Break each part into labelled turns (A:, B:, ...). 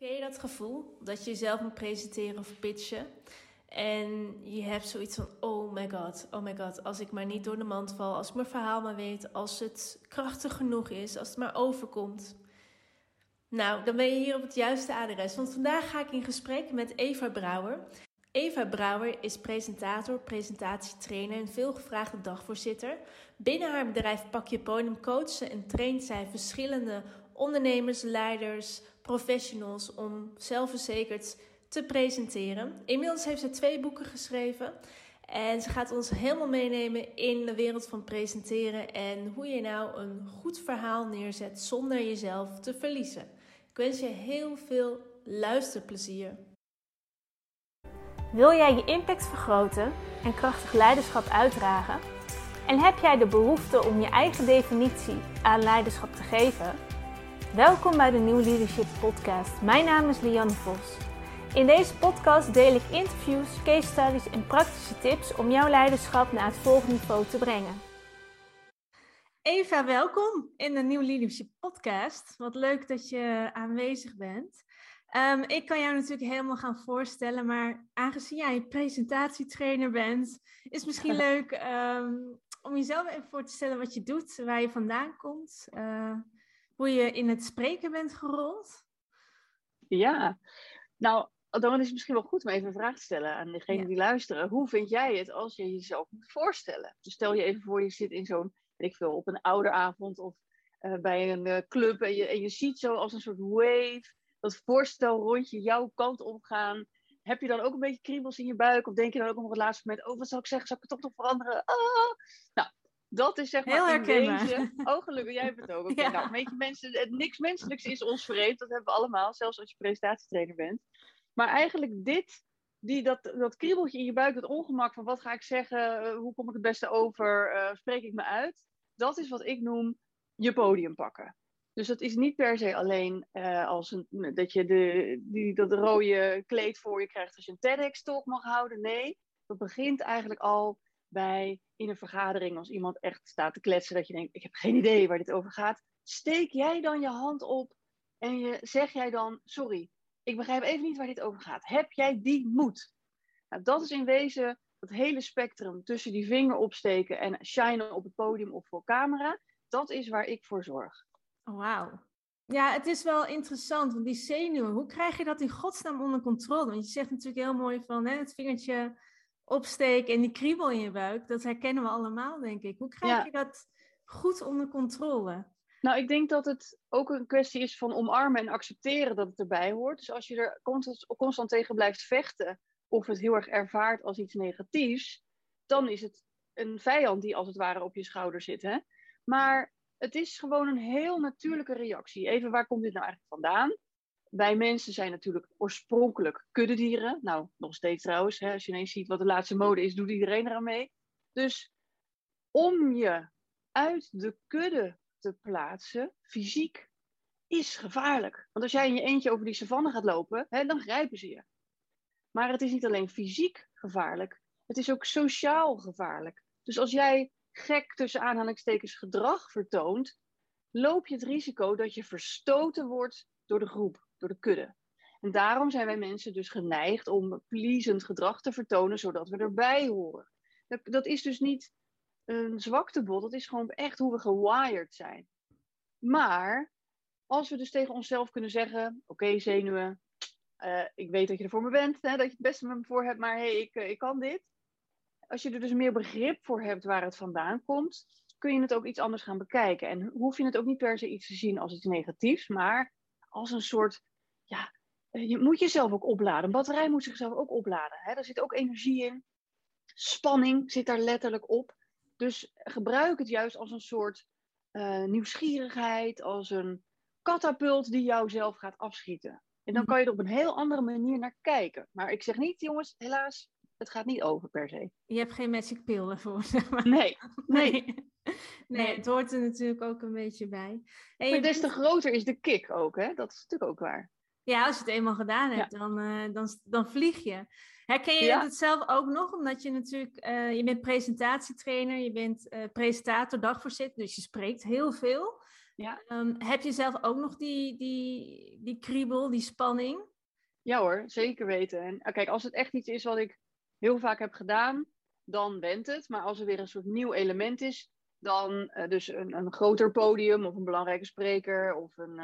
A: Ken je dat gevoel dat je jezelf moet presenteren of pitchen? En je hebt zoiets van: oh my god, oh my god, als ik maar niet door de mand val, als ik mijn verhaal maar weet, als het krachtig genoeg is, als het maar overkomt. Nou, dan ben je hier op het juiste adres. Want vandaag ga ik in gesprek met Eva Brouwer. Eva Brouwer is presentator, presentatietrainer en veelgevraagde dagvoorzitter. Binnen haar bedrijf Pak je Podium ze en traint zij verschillende ondernemers, leiders, professionals om zelfverzekerd te presenteren. Inmiddels heeft ze twee boeken geschreven. En ze gaat ons helemaal meenemen in de wereld van presenteren en hoe je nou een goed verhaal neerzet zonder jezelf te verliezen. Ik wens je heel veel luisterplezier. Wil jij je impact vergroten en krachtig leiderschap uitdragen? En heb jij de behoefte om je eigen definitie aan leiderschap te geven? Welkom bij de New Leadership Podcast. Mijn naam is Lianne Vos. In deze podcast deel ik interviews, case studies en praktische tips om jouw leiderschap naar het volgende niveau te brengen. Eva, welkom in de New Leadership Podcast. Wat leuk dat je aanwezig bent. Um, ik kan jou natuurlijk helemaal gaan voorstellen, maar aangezien jij presentatietrainer bent, is het misschien leuk um, om jezelf even voor te stellen wat je doet, waar je vandaan komt. Uh, hoe je in het spreken bent gerold?
B: Ja, nou, dan is het misschien wel goed om even een vraag te stellen aan degene die luisteren. Hoe vind jij het als je jezelf moet voorstellen? Dus stel je even voor, je zit in zo'n, weet ik veel, op een ouderavond of uh, bij een uh, club en je, en je ziet zo als een soort wave dat voorstel rondje jouw kant opgaan. Heb je dan ook een beetje kriebels in je buik? Of denk je dan ook op het laatste moment, oh, wat zou ik zeggen? Zou ik het toch nog veranderen? Ah! Nou, dat is zeg maar
A: Heel herkenbaar.
B: Deze... Oh, gelukkig, jij hebt het ook. Okay, ja. nou, weet je, mensen, niks menselijks is ons vreemd. Dat hebben we allemaal, zelfs als je presentatietrainer bent. Maar eigenlijk dit, die, dat, dat kriebeltje in je buik, dat ongemak van wat ga ik zeggen, uh, hoe kom ik het beste over, uh, spreek ik me uit. Dat is wat ik noem je podium pakken. Dus dat is niet per se alleen uh, als een, dat je de, die, dat rode kleed voor je krijgt als je een TEDx-talk mag houden. Nee, dat begint eigenlijk al bij in een vergadering, als iemand echt staat te kletsen, dat je denkt, ik heb geen idee waar dit over gaat. Steek jij dan je hand op en je, zeg jij dan, sorry, ik begrijp even niet waar dit over gaat. Heb jij die moed? Nou, dat is in wezen het hele spectrum tussen die vinger opsteken en shinen op het podium of voor camera. Dat is waar ik voor zorg.
A: Wauw. Ja, het is wel interessant, want die zenuwen, hoe krijg je dat in godsnaam onder controle? Want je zegt natuurlijk heel mooi van hè, het vingertje opsteken en die kriebel in je buik, dat herkennen we allemaal, denk ik. Hoe krijg ja. je dat goed onder controle?
B: Nou, ik denk dat het ook een kwestie is van omarmen en accepteren dat het erbij hoort. Dus als je er constant, constant tegen blijft vechten of het heel erg ervaart als iets negatiefs, dan is het een vijand die als het ware op je schouder zit. Hè? Maar het is gewoon een heel natuurlijke reactie. Even, waar komt dit nou eigenlijk vandaan? Wij mensen zijn natuurlijk oorspronkelijk kuddedieren. Nou, nog steeds trouwens. Hè, als je ineens ziet wat de laatste mode is, doet iedereen eraan mee. Dus om je uit de kudde te plaatsen, fysiek, is gevaarlijk. Want als jij in je eentje over die savanne gaat lopen, hè, dan grijpen ze je. Maar het is niet alleen fysiek gevaarlijk, het is ook sociaal gevaarlijk. Dus als jij gek tussen aanhalingstekens gedrag vertoont, loop je het risico dat je verstoten wordt door de groep, door de kudde. En daarom zijn wij mensen dus geneigd om pleasend gedrag te vertonen, zodat we erbij horen. Dat, dat is dus niet een zwaktebod, dat is gewoon echt hoe we gewired zijn. Maar als we dus tegen onszelf kunnen zeggen: Oké, zenuwen, uh, ik weet dat je er voor me bent, hè, dat je het beste met me voor hebt, maar hé, hey, ik, ik kan dit als je er dus meer begrip voor hebt waar het vandaan komt, kun je het ook iets anders gaan bekijken. En hoef je het ook niet per se iets te zien als iets negatiefs, maar als een soort, ja, je moet jezelf ook opladen. Een batterij moet zichzelf ook opladen. Hè? Daar zit ook energie in. Spanning zit daar letterlijk op. Dus gebruik het juist als een soort uh, nieuwsgierigheid, als een katapult die jou zelf gaat afschieten. En dan kan je er op een heel andere manier naar kijken. Maar ik zeg niet, jongens, helaas, het gaat niet over per se.
A: Je hebt geen magic pill ervoor, zeg maar.
B: Nee, nee.
A: nee. nee het hoort er natuurlijk ook een beetje bij.
B: En maar des te groter is de kick ook, hè? Dat is natuurlijk ook waar.
A: Ja, als je het eenmaal gedaan hebt, ja. dan, uh, dan, dan vlieg je. Herken je ja. het zelf ook nog? Omdat je natuurlijk, uh, je bent presentatietrainer, je bent uh, presentator, dagvoorzitter, dus je spreekt heel veel.
B: Ja.
A: Ehm, heb je zelf ook nog die, die, die kriebel, die spanning?
B: Ja hoor, zeker weten. En kijk, als het echt iets is wat ik heel vaak heb gedaan, dan went het. Maar als er weer een soort nieuw element is, dan dus een, een groter podium of een belangrijke spreker of een,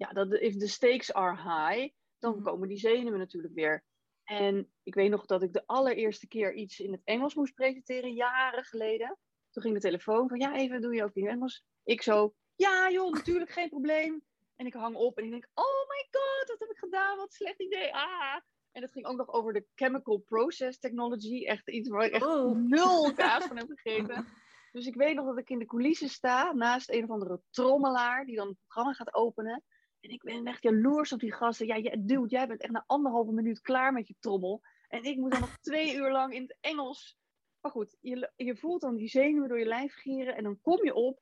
B: ja, dat, if the stakes are high, dan mm. komen die zenuwen natuurlijk weer. En ik weet nog dat ik de allereerste keer iets in het Engels moest presenteren, jaren geleden. Toen ging de telefoon van, ja, even doe je ook in Engels. Ik zo, ja joh, natuurlijk, geen probleem. En ik hang op en ik denk, oh my god, wat heb ik gedaan? Wat slecht idee. Ah. En het ging ook nog over de chemical process technology. Echt iets waar ik echt oh. nul kaas van heb gegeten. Dus ik weet nog dat ik in de coulissen sta, naast een of andere trommelaar, die dan het programma gaat openen. En ik ben echt jaloers op die gasten. Ja, dude, jij bent echt na anderhalve minuut klaar met je trommel. En ik moet dan nog twee uur lang in het Engels. Maar goed, je, je voelt dan die zenuwen door je lijf gieren. En dan kom je op.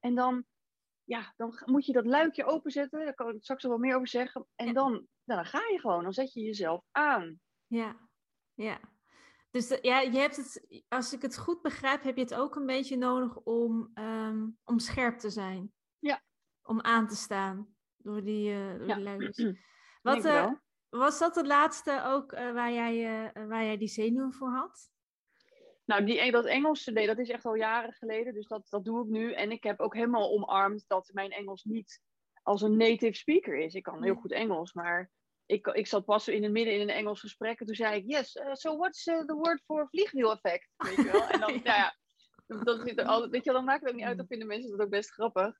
B: En dan, ja, dan moet je dat luikje openzetten. Daar kan ik straks nog wel meer over zeggen. En dan, nou, dan ga je gewoon. Dan zet je jezelf aan.
A: Ja, ja. Dus ja, je hebt het, als ik het goed begrijp, heb je het ook een beetje nodig om, um, om scherp te zijn.
B: Ja.
A: Om aan te staan door die, uh, door ja. die Wat, uh, was dat het laatste ook uh, waar, jij, waar jij die zenuwen voor had?
B: Nou, die, dat Engelse, nee, dat is echt al jaren geleden. Dus dat, dat doe ik nu. En ik heb ook helemaal omarmd dat mijn Engels niet als een native speaker is. Ik kan heel goed Engels, maar ik, ik zat pas in het midden in een Engels gesprek. En toen zei ik, yes, uh, so what's uh, the word for vliegwiel-effect? Weet je wel? En dan, nou ja, dat zit er altijd, weet je, dan maakt het ook niet uit. Dan vinden mensen dat ook best grappig.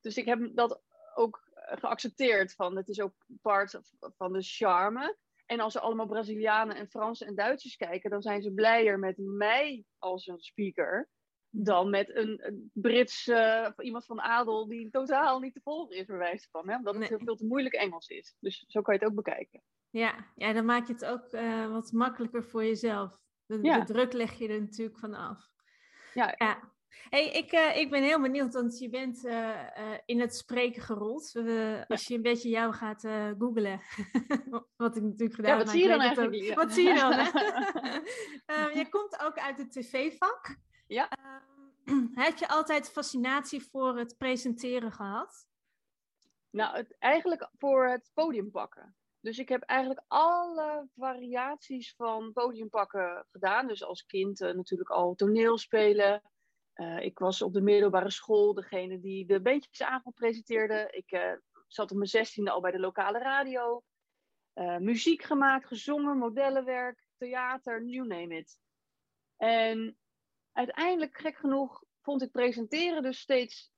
B: Dus ik heb dat ook geaccepteerd van, het is ook part van de charme. En als er allemaal Brazilianen en Fransen en Duitsers kijken, dan zijn ze blijer met mij als een speaker dan met een, een Brits uh, iemand van adel die totaal niet te volgen is, wijze van. Hè? Omdat het heel veel te moeilijk Engels is. Dus zo kan je het ook bekijken.
A: Ja, ja dan maak je het ook uh, wat makkelijker voor jezelf. De, de, druk leg je er natuurlijk van af.
B: Ja.
A: ja. Hey, ik, uh, ik ben heel benieuwd, want je bent in het spreken gerold. als je een beetje jou gaat googlen, wat ik natuurlijk gedaan
B: heb. Ja, wat zie je dan eigenlijk?
A: Ja. Wat zie je dan? je komt ook uit het tv-vak.
B: Ja.
A: Um, heb je altijd fascinatie voor het presenteren gehad?
B: Nou, het, eigenlijk voor het podium pakken. Dus ik heb eigenlijk alle variaties van podiumpakken gedaan. Dus als kind natuurlijk al toneelspelen. Uh, ik was op de middelbare school degene die de beetjesavond presenteerde. Ik uh, zat op mijn zestiende al bij de lokale radio. muziek gemaakt, gezongen, modellenwerk, theater, you name it. En uiteindelijk, gek genoeg, vond ik presenteren dus steeds.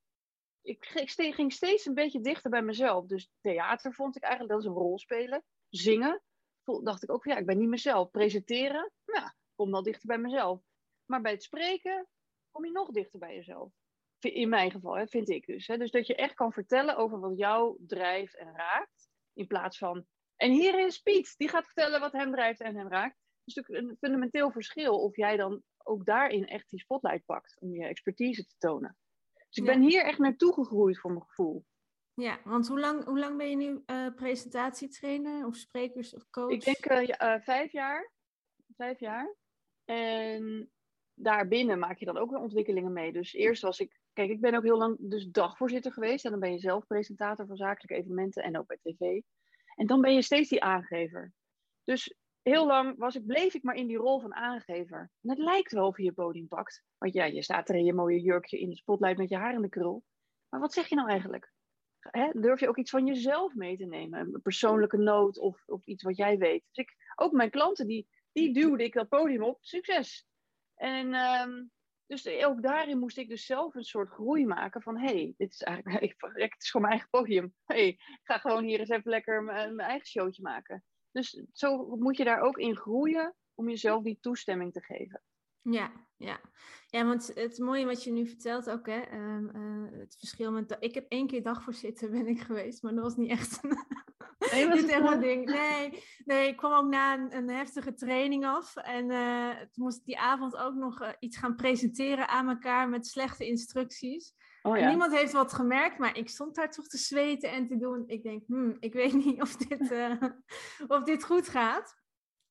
B: Ik, ik ging steeds een beetje dichter bij mezelf. Dus theater vond ik eigenlijk, dat is een rol spelen. Zingen, dacht ik ook, ja, ik ben niet mezelf. Presenteren, ja, kom wel dichter bij mezelf. Maar bij het spreken kom je nog dichter bij jezelf. In mijn geval, hè, vind ik dus. Hè. Dus dat je echt kan vertellen over wat jou drijft en raakt. In plaats van, en hier is Piet, die gaat vertellen wat hem drijft en hem raakt. Het is natuurlijk een fundamenteel verschil of jij dan ook daarin echt die spotlight pakt om je expertise te tonen. Dus ik ben hier echt naartoe gegroeid voor mijn gevoel.
A: Ja, want hoe lang, hoe lang ben je nu uh, presentatietrainer of sprekers of coach?
B: Ik denk uh, ja, uh, vijf jaar. Vijf jaar. En daarbinnen maak je dan ook weer ontwikkelingen mee. Dus eerst was ik, kijk, ik ben ook heel lang dus dagvoorzitter geweest. En dan ben je zelf presentator van zakelijke evenementen en ook bij tv. En dan ben je steeds die aangever. Dus heel lang was ik, bleef ik maar in die rol van aangever. En het lijkt wel of je je podium pakt. Want ja, je staat er in je mooie jurkje in de spotlight met je haar in de krul. Maar wat zeg je nou eigenlijk? durf je ook iets van jezelf mee te nemen? Een persoonlijke noot of, of iets wat jij weet. Dus ik, ook mijn klanten, die, die duwde ik dat podium op. Succes! En um, dus ook daarin moest ik dus zelf een soort groei maken van... hé, hey, dit is eigenlijk ik, het is gewoon mijn eigen podium. hey, ik ga gewoon hier eens even lekker mijn, mijn eigen showtje maken. Dus zo moet je daar ook in groeien om jezelf die toestemming te geven.
A: Ja, ja. ja, want het mooie wat je nu vertelt ook, hè, um, uh, het verschil met... Ik heb één keer dagvoorzitter ben ik geweest, maar dat was niet echt een, nee, echt een ding. Nee, nee, ik kwam ook na een, een heftige training af en uh, toen moest ik die avond ook nog uh, iets gaan presenteren aan elkaar met slechte instructies. Oh, ja. Niemand heeft wat gemerkt, maar ik stond daar toch te zweten en te doen. Ik denk, hmm, ik weet niet of dit, uh, of dit goed gaat.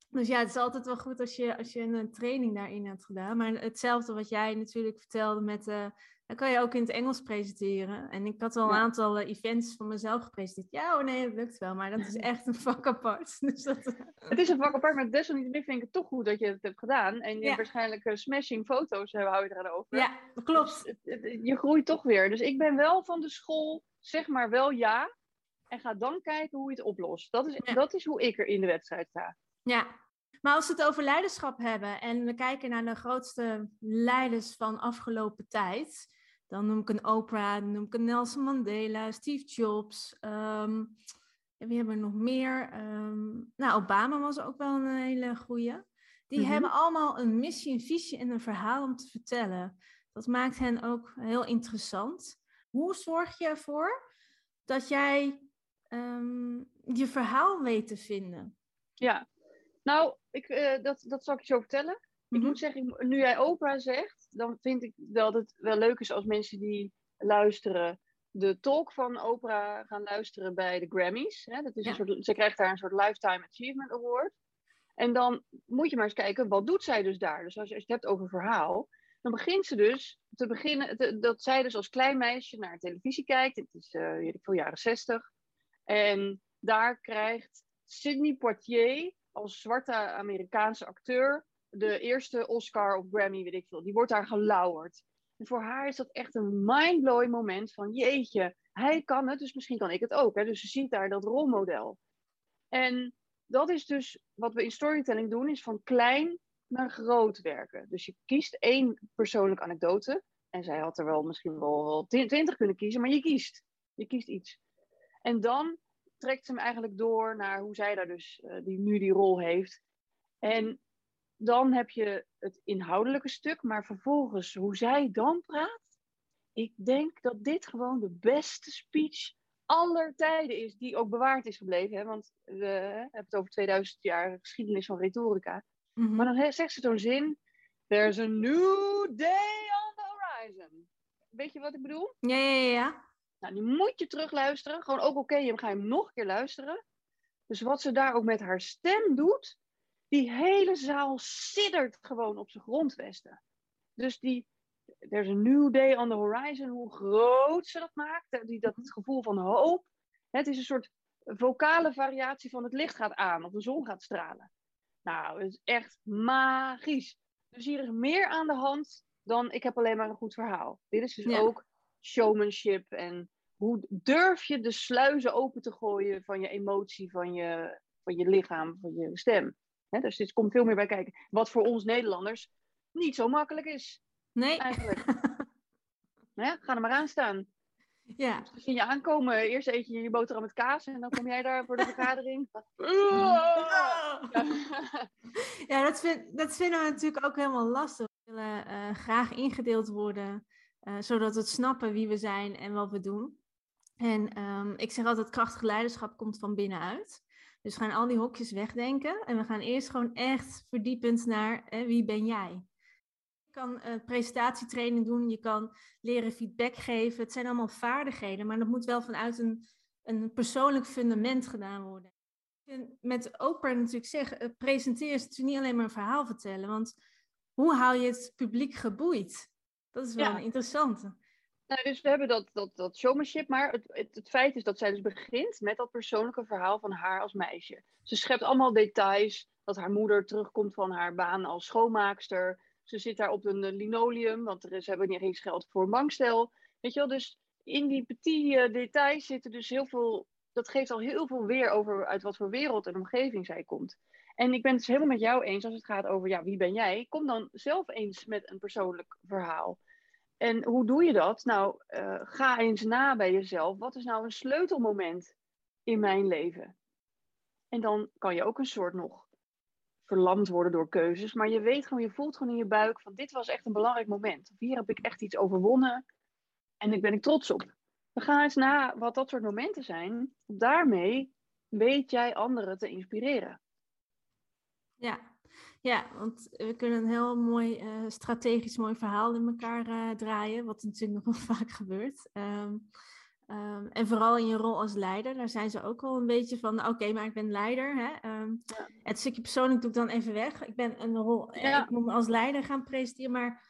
A: Dus ja, het is altijd wel goed als je, als je een training daarin hebt gedaan. Maar hetzelfde wat jij natuurlijk vertelde met Dan kan je ook in het Engels presenteren. En ik had al een aantal eh, events van mezelf gepresenteerd. Ja, oh nee, dat lukt wel. Maar dat is echt een vak apart. Dus dat... Eh,
B: het is een vak apart, maar desalniettemin vind ik het toch goed dat je het hebt gedaan. En je waarschijnlijk uh, smashing foto's hou je eraan over.
A: Ja, klopt.
B: Dus je groeit toch weer. Dus ik ben wel van de school, zeg maar wel ja. En ga dan kijken hoe je het oplost. Dat is, dat is hoe ik er in de wedstrijd sta.
A: Ja, maar als we het over leiderschap hebben en we kijken naar de grootste leiders van afgelopen tijd, dan noem ik een Oprah, dan noem ik een Nelson Mandela, Steve Jobs. Um, wie hebben we nog meer? Um, nou, Obama was ook wel een hele goeie. Die mhm. hebben allemaal een missie, een visie en een verhaal om te vertellen. Dat maakt hen ook heel interessant. Hoe zorg je ervoor dat jij um, je verhaal weet te vinden?
B: Ja, nou, ik, uh, dat, dat zal ik je zo vertellen. Ik moet zeggen, nu jij Oprah zegt, dan vind ik dat het wel leuk is als mensen die luisteren de talk van Oprah gaan luisteren bij de Grammys. Hè? Dat is een soort, ze krijgt daar een soort Lifetime Achievement Award. En dan moet je maar eens kijken, wat doet zij dus daar? Dus als je, als je het hebt over verhaal, dan begint ze dus te beginnen, dat zij dus als klein meisje naar televisie kijkt. Het is, uh, weet ik veel, jaren zestig. En daar krijgt Sidney Poitier als zwarte Amerikaanse acteur de eerste Oscar of Grammy, weet ik veel. Die wordt daar gelauwerd. En voor haar is dat echt een mindblowing moment van jeetje, hij kan het, dus misschien kan ik het ook. Hè? Dus ze ziet daar dat rolmodel. En dat is dus wat we in storytelling doen, is van klein naar groot werken. Dus je kiest één persoonlijke anekdote. En zij had er wel misschien wel twintig kunnen kiezen, maar je kiest. Je kiest iets. En dan trekt ze hem eigenlijk door naar hoe zij daar dus uh, die, nu die rol heeft. En dan heb je het inhoudelijke stuk, maar vervolgens hoe zij dan praat. Ik denk dat dit gewoon de beste speech aller tijden is, die ook bewaard is gebleven. Hè? Want we hebben het over 2000 jaar geschiedenis van retorica. Mhm. Maar dan zegt ze zo'n zin: There's a new day on the horizon. Weet je wat ik bedoel?
A: Ja, ja, ja.
B: Nou, die moet je terugluisteren. Gewoon ook oké, je ga hem nog een keer luisteren. Dus wat ze daar ook met haar stem doet, die hele zaal siddert gewoon op zijn grondvesten. Dus die, there's a new day on the horizon, hoe groot ze dat maakt, die, dat het gevoel van hoop. Het is een soort vocale variatie van het licht gaat aan, of de zon gaat stralen. Nou, het is echt magisch. Dus hier is meer aan de hand dan ik heb alleen maar een goed verhaal. Dit is dus ook showmanship en hoe durf je de sluizen open te gooien van je emotie, van je, van je lichaam, van je stem. Dus dit komt veel meer bij kijken. Wat voor ons Nederlanders niet zo makkelijk is.
A: Nee.
B: Eigenlijk. ja, ga er maar aan staan.
A: Ja.
B: Dus dan zie je aankomen, eerst eet je je boterham met kaas en dan kom jij daar voor de vergadering.
A: ja, dat, vind, dat vinden we natuurlijk ook helemaal lastig. We willen uh, graag ingedeeld worden, uh, zodat we snappen wie we zijn en wat we doen. En um, ik zeg altijd, krachtig leiderschap komt van binnenuit. Dus we gaan al die hokjes wegdenken en we gaan eerst gewoon echt verdiepend naar wie ben jij? Je kan uh, presentatietraining doen, je kan leren feedback geven. Het zijn allemaal vaardigheden, maar dat moet wel vanuit een, een persoonlijk fundament gedaan worden. En met Oprah natuurlijk zeggen, uh, presenteren is natuurlijk niet alleen maar een verhaal vertellen, want hoe hou je het publiek geboeid? Dat is wel een interessante.
B: Nou, dus we hebben dat, dat, dat showmanship, maar het, het, feit is dat zij dus begint met dat persoonlijke verhaal van haar als meisje. Ze schept allemaal details, dat haar moeder terugkomt van haar baan als schoonmaakster. Ze zit daar op een linoleum, want er is, ze hebben niet eens geld voor een bankstel. Weet je wel, dus in die petit uh, details zitten dus heel veel, dat geeft al heel veel weer over uit wat voor wereld en omgeving zij komt. En ik ben het dus helemaal met jou eens als het gaat over, ja, wie ben jij? Kom dan zelf eens met een persoonlijk verhaal. En hoe doe je dat? Nou, uh, ga eens na bij jezelf. Wat is nou een sleutelmoment in mijn leven? En dan kan je ook een soort nog verlamd worden door keuzes. Maar je weet gewoon, je voelt gewoon in je buik van dit was echt een belangrijk moment. Of hier heb ik echt iets overwonnen. En daar ben ik trots op. Dan ga eens na wat dat soort momenten zijn. Daarmee weet jij anderen te inspireren.
A: Ja, ja, want we kunnen een heel mooi uh, strategisch mooi verhaal in elkaar uh, draaien, wat natuurlijk nog wel vaak gebeurt. Um, um, en vooral in je rol als leider, daar zijn ze ook wel een beetje van, oké, maar ik ben leider. Hè? Um, ja. Het stukje persoonlijk doe ik dan even weg. Ik ben een rol, ja. ik moet me als leider gaan presenteren, maar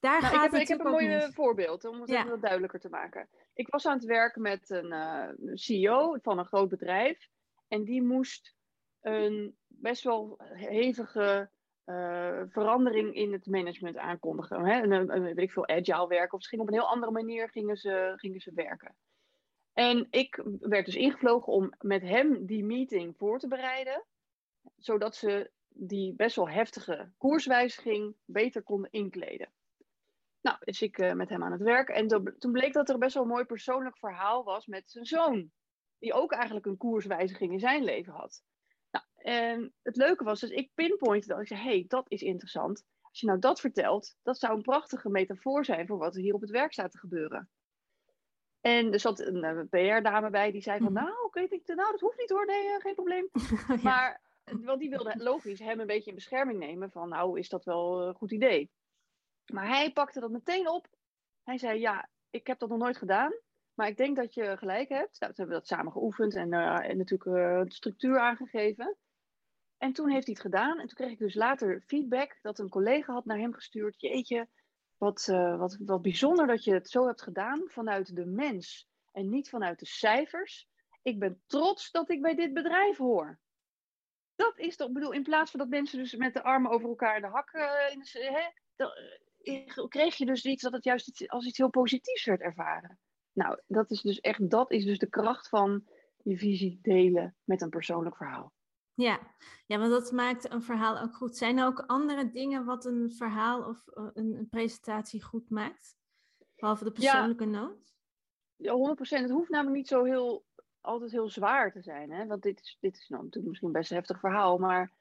A: daar
B: Nou,
A: gaat
B: ik heb,
A: het
B: ik heb een mooi voorbeeld om het
A: Ja.
B: even wat duidelijker te maken. Ik was aan het werk met een eh, CEO van een groot bedrijf. En die moest een best wel hevige eh, verandering in het management aankondigen. Hè? Een, een, een- weet ik veel, agile werken. Of gingen op een heel andere manier gingen ze, gingen ze werken. En ik werd dus ingevlogen om met hem die meeting voor te bereiden. Zodat ze die best wel heftige koerswijziging beter konden inkleden. Nou, dus ik eh, met hem aan het werk. En to- toen bleek dat er best wel een mooi persoonlijk verhaal was met zijn zoon. Die ook eigenlijk een koerswijziging in zijn leven had. En het leuke was, dus ik pinpointte dat. Ik zei, hey, dat is interessant. Als je nou dat vertelt, dat zou een prachtige metafoor zijn voor wat er hier op het werk staat te gebeuren. En er zat een eh, PR-dame bij die zei van,
A: Mhm.
B: nou, ik weet niet, nou, dat hoeft niet hoor, nee, eh, geen probleem.
A: Ja.
B: Maar, want die wilde logisch hem een beetje in bescherming nemen van, nou, is dat wel een goed idee. Maar hij pakte dat meteen op. Hij zei, ja, ik heb dat nog nooit gedaan, maar ik denk dat je gelijk hebt. Nou, toen hebben we dat samen geoefend en, eh, en natuurlijk eh, de structuur aangegeven. En toen heeft hij het gedaan. En toen kreeg ik dus later feedback dat een collega had naar hem gestuurd. Jeetje, wat, eh, wat, wat bijzonder dat je het zo hebt gedaan vanuit de mens en niet vanuit de cijfers. Ik ben trots dat ik bij dit bedrijf hoor. Dat is toch, bedoel, in plaats van dat mensen dus met de armen over elkaar de hak, eh, in hè, dan, eh, kreeg je dus iets dat het juist als iets heel positiefs werd ervaren. Nou, dat is dus echt, dat is dus de kracht van je visie delen met een persoonlijk verhaal.
A: Ja. ja, want dat maakt een verhaal ook goed. Zijn er ook andere dingen wat een verhaal of eh, een, een presentatie goed maakt? Behalve de
B: Ja.
A: persoonlijke noot?
B: Ja, 100%. Het hoeft namelijk niet zo heel, altijd heel zwaar te zijn. Hè? Want dit is, dit is nou natuurlijk misschien best een heftig verhaal. Maar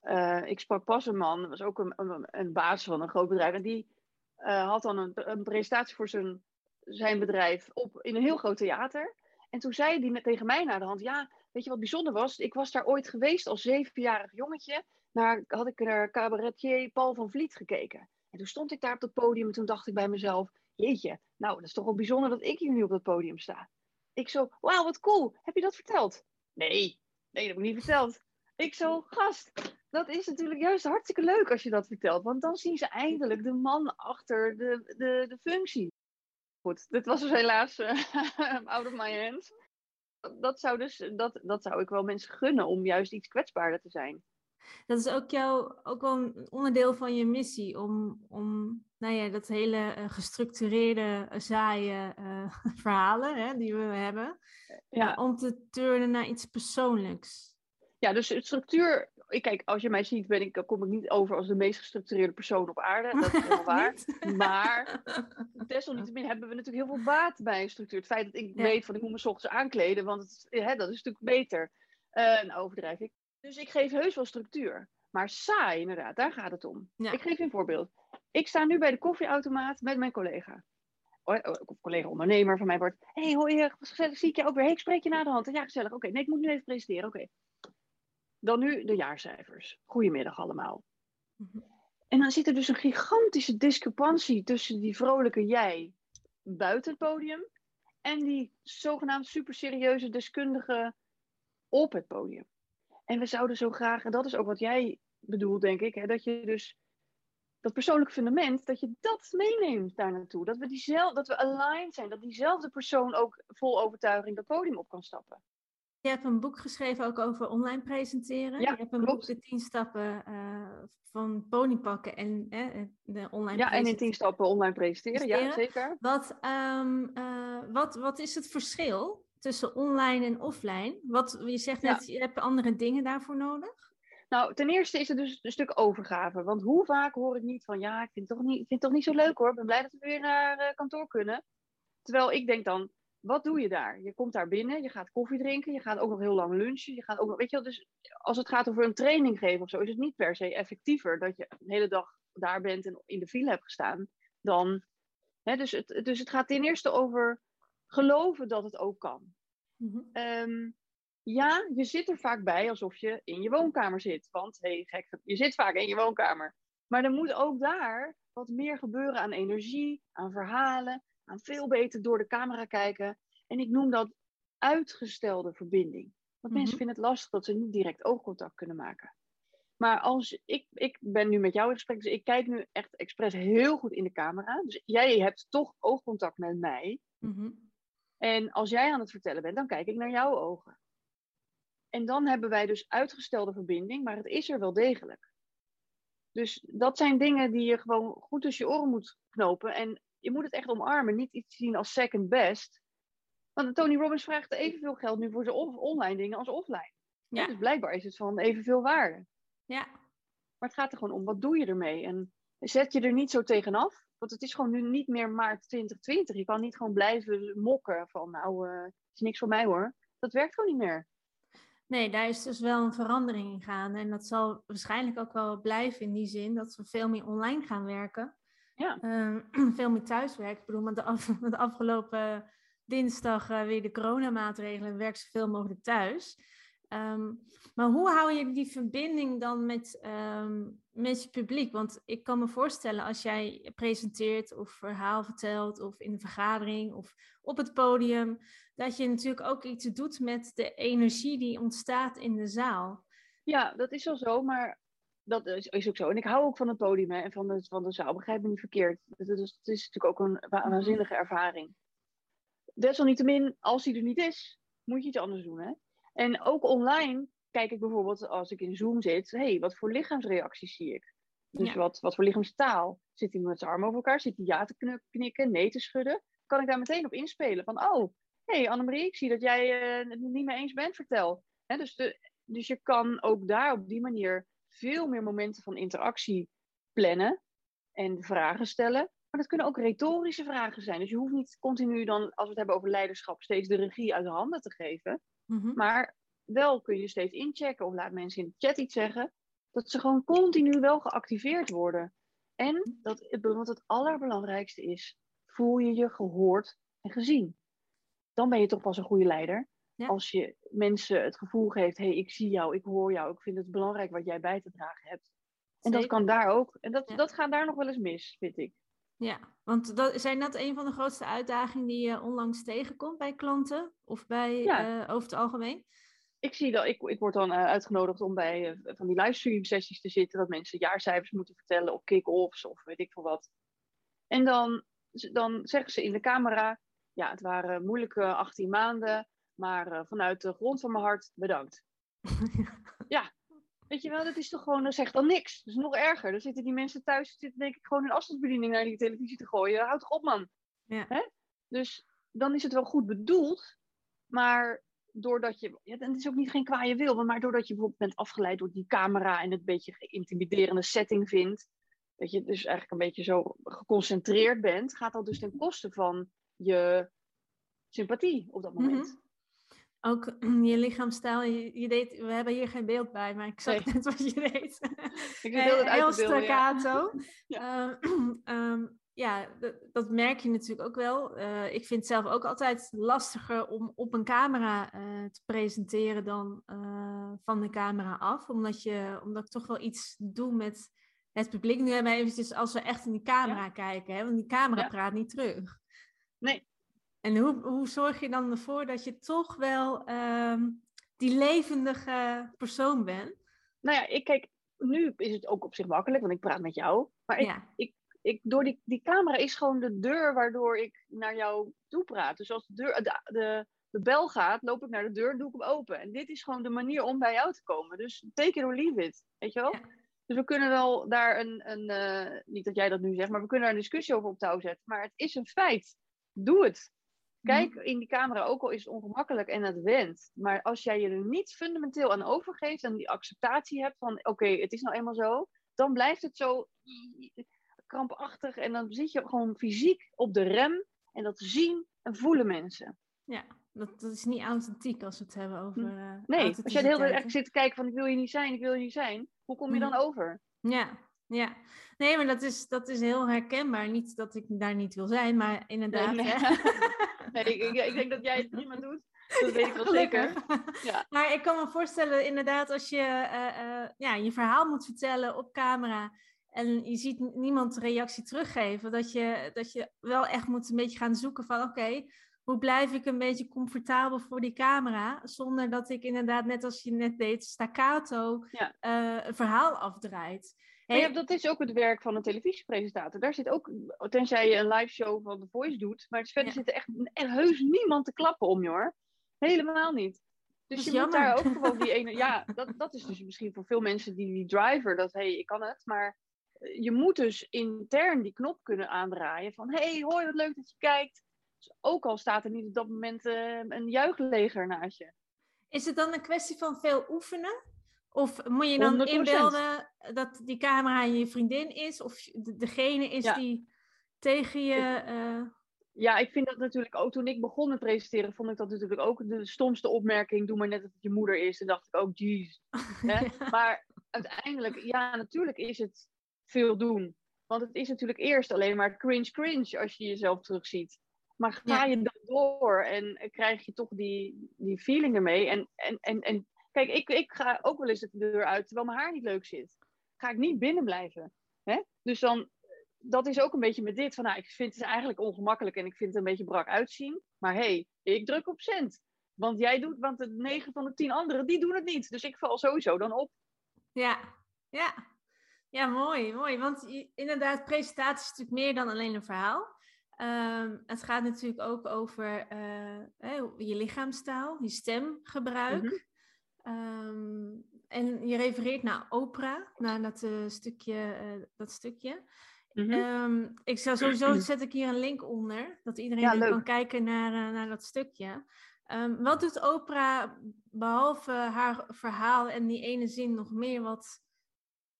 B: eh, ik sprak pas een man, dat was ook een, een, een baas van een groot bedrijf. En die eh, had dan een, een presentatie voor zijn, zijn bedrijf op, in een heel groot theater. En toen zei hij tegen mij naar de hand: Ja, weet je wat bijzonder was? Ik was daar ooit geweest als zevenjarig jongetje. Naar, had ik naar cabaretier Paul van Vliet gekeken. En toen stond ik daar op het podium en toen dacht ik bij mezelf: Jeetje, nou, dat is toch wel bijzonder dat ik hier nu op dat podium sta. Ik zo, wauw, wat cool. Heb je dat verteld? Nee, nee, dat heb ik niet verteld. Ik zo, gast, dat is natuurlijk juist hartstikke leuk als je dat vertelt. Want dan zien ze eindelijk de man achter de, de, de functie. Goed, dit was dus helaas eh, out of my hands. Dat zou, dus, dat, dat zou ik wel mensen gunnen om juist iets kwetsbaarder te zijn.
A: Dat is ook, jouw, ook wel een onderdeel van je missie, om, om nou ja, dat hele eh, gestructureerde, eh, saaie eh, verhalen hè, die we hebben,
B: Ja.
A: om te turnen naar iets persoonlijks.
B: Ja, dus het structuur. Ik, kijk, als je mij ziet, ben ik, dan kom ik niet over als de meest gestructureerde persoon op aarde. Dat is helemaal waar. Maar desalniettemin hebben we natuurlijk heel veel baat bij een structuur. Het feit dat ik
A: Ja.
B: weet van ik moet me 's ochtends aankleden, want het, is- hè, dat is natuurlijk beter. Eh nou, overdrijf ik. Dus ik geef heus wel structuur. Maar saai, inderdaad, daar gaat het om.
A: Ja.
B: Ik geef je een voorbeeld. Ik sta nu bij de koffieautomaat met mijn collega. Of collega ondernemer van mij wordt. Hé, hey, hoi, eh, gezellig, zie ik je ook weer. Hey, ik spreek je na de hand. Ja, gezellig. Oké, nee, ik moet nu even presenteren. Oké. Dan nu de jaarcijfers. Goedemiddag allemaal.
A: Mhm.
B: En dan zit er dus een gigantische discrepantie tussen die vrolijke jij buiten het podium en die zogenaamd super serieuze deskundige op het podium. En we zouden zo graag, en dat is ook wat jij bedoelt, denk ik, hè, dat je dus dat persoonlijke fundament, dat je dat meeneemt daar naartoe. Dat we, diezelfde, dat we aligned zijn, dat diezelfde persoon ook vol overtuiging dat podium op kan stappen.
A: Je hebt een boek geschreven ook over online presenteren.
B: Ja,
A: je hebt een
B: klopt.
A: boek, de tien stappen eh, van ponypakken en eh, de online
B: Ja, en in tien
A: presenteren.
B: stappen online presenteren, ja, zeker.
A: Wat, ehm, eh, wat, wat is het verschil tussen online en offline? Wat, je zegt
B: Ja.
A: net, je hebt andere dingen daarvoor nodig.
B: Nou, ten eerste is het dus een stuk overgave. Want hoe vaak hoor ik niet van, ja, ik vind het toch niet, ik vind het toch niet zo leuk hoor. Ik ben blij dat we weer naar eh, kantoor kunnen. Terwijl ik denk dan, wat doe je daar? Je komt daar binnen, je gaat koffie drinken, je gaat ook nog heel lang lunchen. Je gaat ook nog, weet je wel, dus als het gaat over een training geven of zo, is het niet per se effectiever dat je een hele dag daar bent en in de file hebt gestaan. Dan, hè, dus, het, dus het gaat ten eerste over geloven dat het ook kan. Ehm, ja, je zit er vaak bij alsof je in je woonkamer zit. Want, hé, hey, gek, je zit vaak in je woonkamer. Maar er moet ook daar wat meer gebeuren aan energie, aan verhalen, aan veel beter door de camera kijken. En ik noem dat uitgestelde verbinding. Want
A: Mhm.
B: mensen vinden het lastig dat ze niet direct oogcontact kunnen maken. Maar als ik, ik ben nu met jou in gesprek, dus ik kijk nu echt expres heel goed in de camera. Dus jij hebt toch oogcontact met mij.
A: Mhm.
B: En als jij aan het vertellen bent, dan kijk ik naar jouw ogen. En dan hebben wij dus uitgestelde verbinding, maar het is er wel degelijk. Dus dat zijn dingen die je gewoon goed tussen je oren moet knopen. En je moet het echt omarmen, niet iets zien als second best. Want Tony Robbins vraagt evenveel geld nu voor zijn online dingen als offline.
A: Ja.
B: Dus blijkbaar is het van evenveel waarde.
A: Ja.
B: Maar het gaat er gewoon om, wat doe je ermee? En zet je er niet zo tegenaf? Want het is gewoon nu niet meer maart 2020. Je kan niet gewoon blijven mokken van, nou, eh, het is niks voor mij hoor. Dat werkt gewoon niet meer.
A: Nee, daar is dus wel een verandering in gaande. En dat zal waarschijnlijk ook wel blijven in die zin dat we veel meer online gaan werken.
B: Ja.
A: Ehm, veel meer thuiswerken. Ik bedoel, met de, af, met de afgelopen dinsdag eh, weer de coronamaatregelen werk zoveel mogelijk thuis. Ehm, maar hoe hou je die verbinding dan met, ehm, met je publiek? Want ik kan me voorstellen als jij presenteert of verhaal vertelt of in een vergadering of op het podium, dat je natuurlijk ook iets doet met de energie die ontstaat in de zaal.
B: Ja, dat is wel zo, maar dat is, is ook zo. En ik hou ook van het podium hè, en van de, van de zaal. Begrijp me niet verkeerd. Het is, het is natuurlijk ook een wa-
A: Mhm.
B: waanzinnige ervaring. Desalniettemin, als die er niet is, moet je iets anders doen. Hè? En ook online kijk ik bijvoorbeeld als ik in Zoom zit, hey, wat voor lichaamsreacties zie ik? Dus
A: Ja.
B: wat, wat voor lichaamstaal? Zit hij met zijn armen over elkaar? Zit hij ja te knikken, nee te schudden? Kan ik daar meteen op inspelen? Van, oh, hey Annemarie, ik zie dat jij eh, het niet mee eens bent, vertel. Hè, dus, de, dus je kan ook daar op die manier veel meer momenten van interactie plannen en vragen stellen. Maar dat kunnen ook retorische vragen zijn. Dus je hoeft niet continu dan, als we het hebben over leiderschap, steeds de regie uit de handen te geven.
A: Mhm.
B: Maar wel kun je steeds inchecken of laat mensen in de chat iets zeggen. Dat ze gewoon continu wel geactiveerd worden. En dat, wat het allerbelangrijkste is, voel je je gehoord en gezien. Dan ben je toch pas een goede leider.
A: Ja.
B: Als je mensen het gevoel geeft, hé, hey, ik zie jou, ik hoor jou, ik vind het belangrijk wat jij bij te dragen hebt. En dat kan daar ook. En dat,
A: Ja.
B: dat gaat daar nog wel eens mis, vind ik.
A: Ja, want dat, zijn dat een van de grootste uitdagingen die je onlangs tegenkomt bij klanten of bij
B: Ja.
A: eh, over het algemeen?
B: ik zie dat ik, ik word dan eh, uitgenodigd om bij eh, van die livestream sessies te zitten, dat mensen jaarcijfers moeten vertellen op kick-offs of weet ik veel wat. En dan, dan zeggen ze in de camera, ja, het waren moeilijke 18 maanden, maar eh, vanuit de grond van mijn hart bedankt. Weet je wel, dat is toch gewoon, dat zegt dan niks. Dat is nog erger. Dan zitten die mensen thuis, zitten denk ik gewoon een afstandsbediening naar die televisie te gooien. Houd toch op man.
A: Ja.
B: Hè? Dus dan is het wel goed bedoeld, maar doordat je, ja, het is ook niet geen kwaaie wil, maar doordat je bijvoorbeeld bent afgeleid door die camera en het een beetje geïntimiderende setting vindt, dat je dus eigenlijk een beetje zo geconcentreerd bent, gaat dat dus ten koste van je sympathie op dat moment.
A: Mhm. Ook je lichaamstaal, je, je deed, we hebben hier geen beeld bij, maar ik zag
B: Nee.
A: net wat je deed.
B: Ik wil het
A: heel
B: beelden, ja.
A: staccato. ja, ja dat, merk je natuurlijk ook wel. Eh, ik vind het zelf ook altijd lastiger om op een camera eh, te presenteren dan eh, van de camera af. Omdat, je, omdat ik toch wel iets doe met het publiek. Nu hebben we eventjes als we echt in die camera kijken. Hè, want die camera
B: Ja.
A: praat niet terug.
B: Nee.
A: En hoe, hoe zorg je dan ervoor dat je toch wel ehm, die levendige persoon bent?
B: Nou ja, ik kijk, nu is het ook op zich makkelijk, want ik praat met jou. Maar ik,
A: ja.
B: ik, door die, die camera is gewoon de deur waardoor ik naar jou toe praat. Dus als de, deur, de, de, de bel gaat, loop ik naar de deur en doe ik hem open. En dit is gewoon de manier om bij jou te komen. Dus take it or leave it, weet je wel?
A: Ja.
B: Dus we kunnen wel daar een, een eh, niet dat jij dat nu zegt, maar we kunnen daar een discussie over op touw zetten. Maar het is een feit. Doe het. Kijk in die camera, ook al is het ongemakkelijk en het wendt. Maar als jij je er niet fundamenteel aan overgeeft en die acceptatie hebt van oké, het is nou eenmaal zo, dan blijft het zo krampachtig en dan zit je gewoon fysiek op de rem en dat zien en voelen mensen.
A: Ja, dat, dat is niet authentiek als we het hebben over. eh
B: Nee, als jij de hele tijd zit te kijken van ik wil je niet zijn, ik wil je niet zijn, hoe kom je dan
A: Mhm.
B: over?
A: Ja, ja. Nee, maar dat is, dat is heel herkenbaar. Niet dat ik daar niet wil zijn, maar inderdaad.
B: Nee, nee. Nee, ik, ik, ik denk dat jij het prima doet. Dat weet ik wel
A: Gelukkig.
B: zeker. Ja.
A: Maar ik kan me voorstellen, inderdaad, als je eh, eh, ja, je verhaal moet vertellen op camera. En je ziet niemand reactie teruggeven. Dat je, dat je wel echt moet een beetje gaan zoeken van oké, hoe blijf ik een beetje comfortabel voor die camera, zonder dat ik inderdaad, net als je net deed, staccato uh, een verhaal afdraait.
B: Ja, dat is ook het werk van een televisiepresentator. Daar zit ook, tenzij je een live show van The Voice doet, maar verder zit er echt, echt heus niemand te klappen om je hoor. Helemaal niet. Dus je moet daar ook gewoon die ene. Ja, dat, dat is dus misschien voor veel mensen die, die driver, dat hé, hey, ik kan het. Maar eh, je moet dus intern die knop kunnen aandraaien van hé, hey, hoi, wat leuk dat je kijkt. Dus ook al staat er niet op dat moment uh, een juichleger naast je.
A: Is het dan een kwestie van veel oefenen? Of moet je dan 100%. inbeelden dat die camera je vriendin is? Of degene is die tegen je... Uh...
B: Ja, ik vind dat natuurlijk ook toen ik begon met presenteren, vond ik dat natuurlijk ook de stomste opmerking. Doe maar net dat het je moeder is. En dacht ik ook, jeez. Maar uiteindelijk, ja, natuurlijk is het veel doen. Want het is natuurlijk eerst alleen maar cringe cringe als je jezelf terugziet. Maar ga je dan door en krijg je toch die, die feeling ermee. En, en, en, en kijk, ik, ik ga ook wel eens de deur uit terwijl mijn haar niet leuk zit. Ga ik niet binnen blijven. Hè? Dus dan, dat is ook een beetje met dit. Van, nou, ik vind het eigenlijk ongemakkelijk en ik vind het een beetje brak uitzien. Maar hé, hey, ik druk op cent. Want jij doet, want de negen van de tien anderen, die doen het niet. Dus ik val sowieso dan op.
A: Ja, ja. Ja, mooi, mooi. Want inderdaad, presentatie is natuurlijk meer dan alleen een verhaal. Ehm, het gaat natuurlijk ook over uh, je lichaamstaal, je stemgebruik. Mhm. Ehm, en je refereert naar opera, naar dat uh, stukje. Uh, dat stukje. Mhm. Ehm, ik zou sowieso zet ik hier een link onder, dat iedereen kan kijken naar, naar dat stukje. wat doet opera behalve haar verhaal en die ene zin nog meer wat,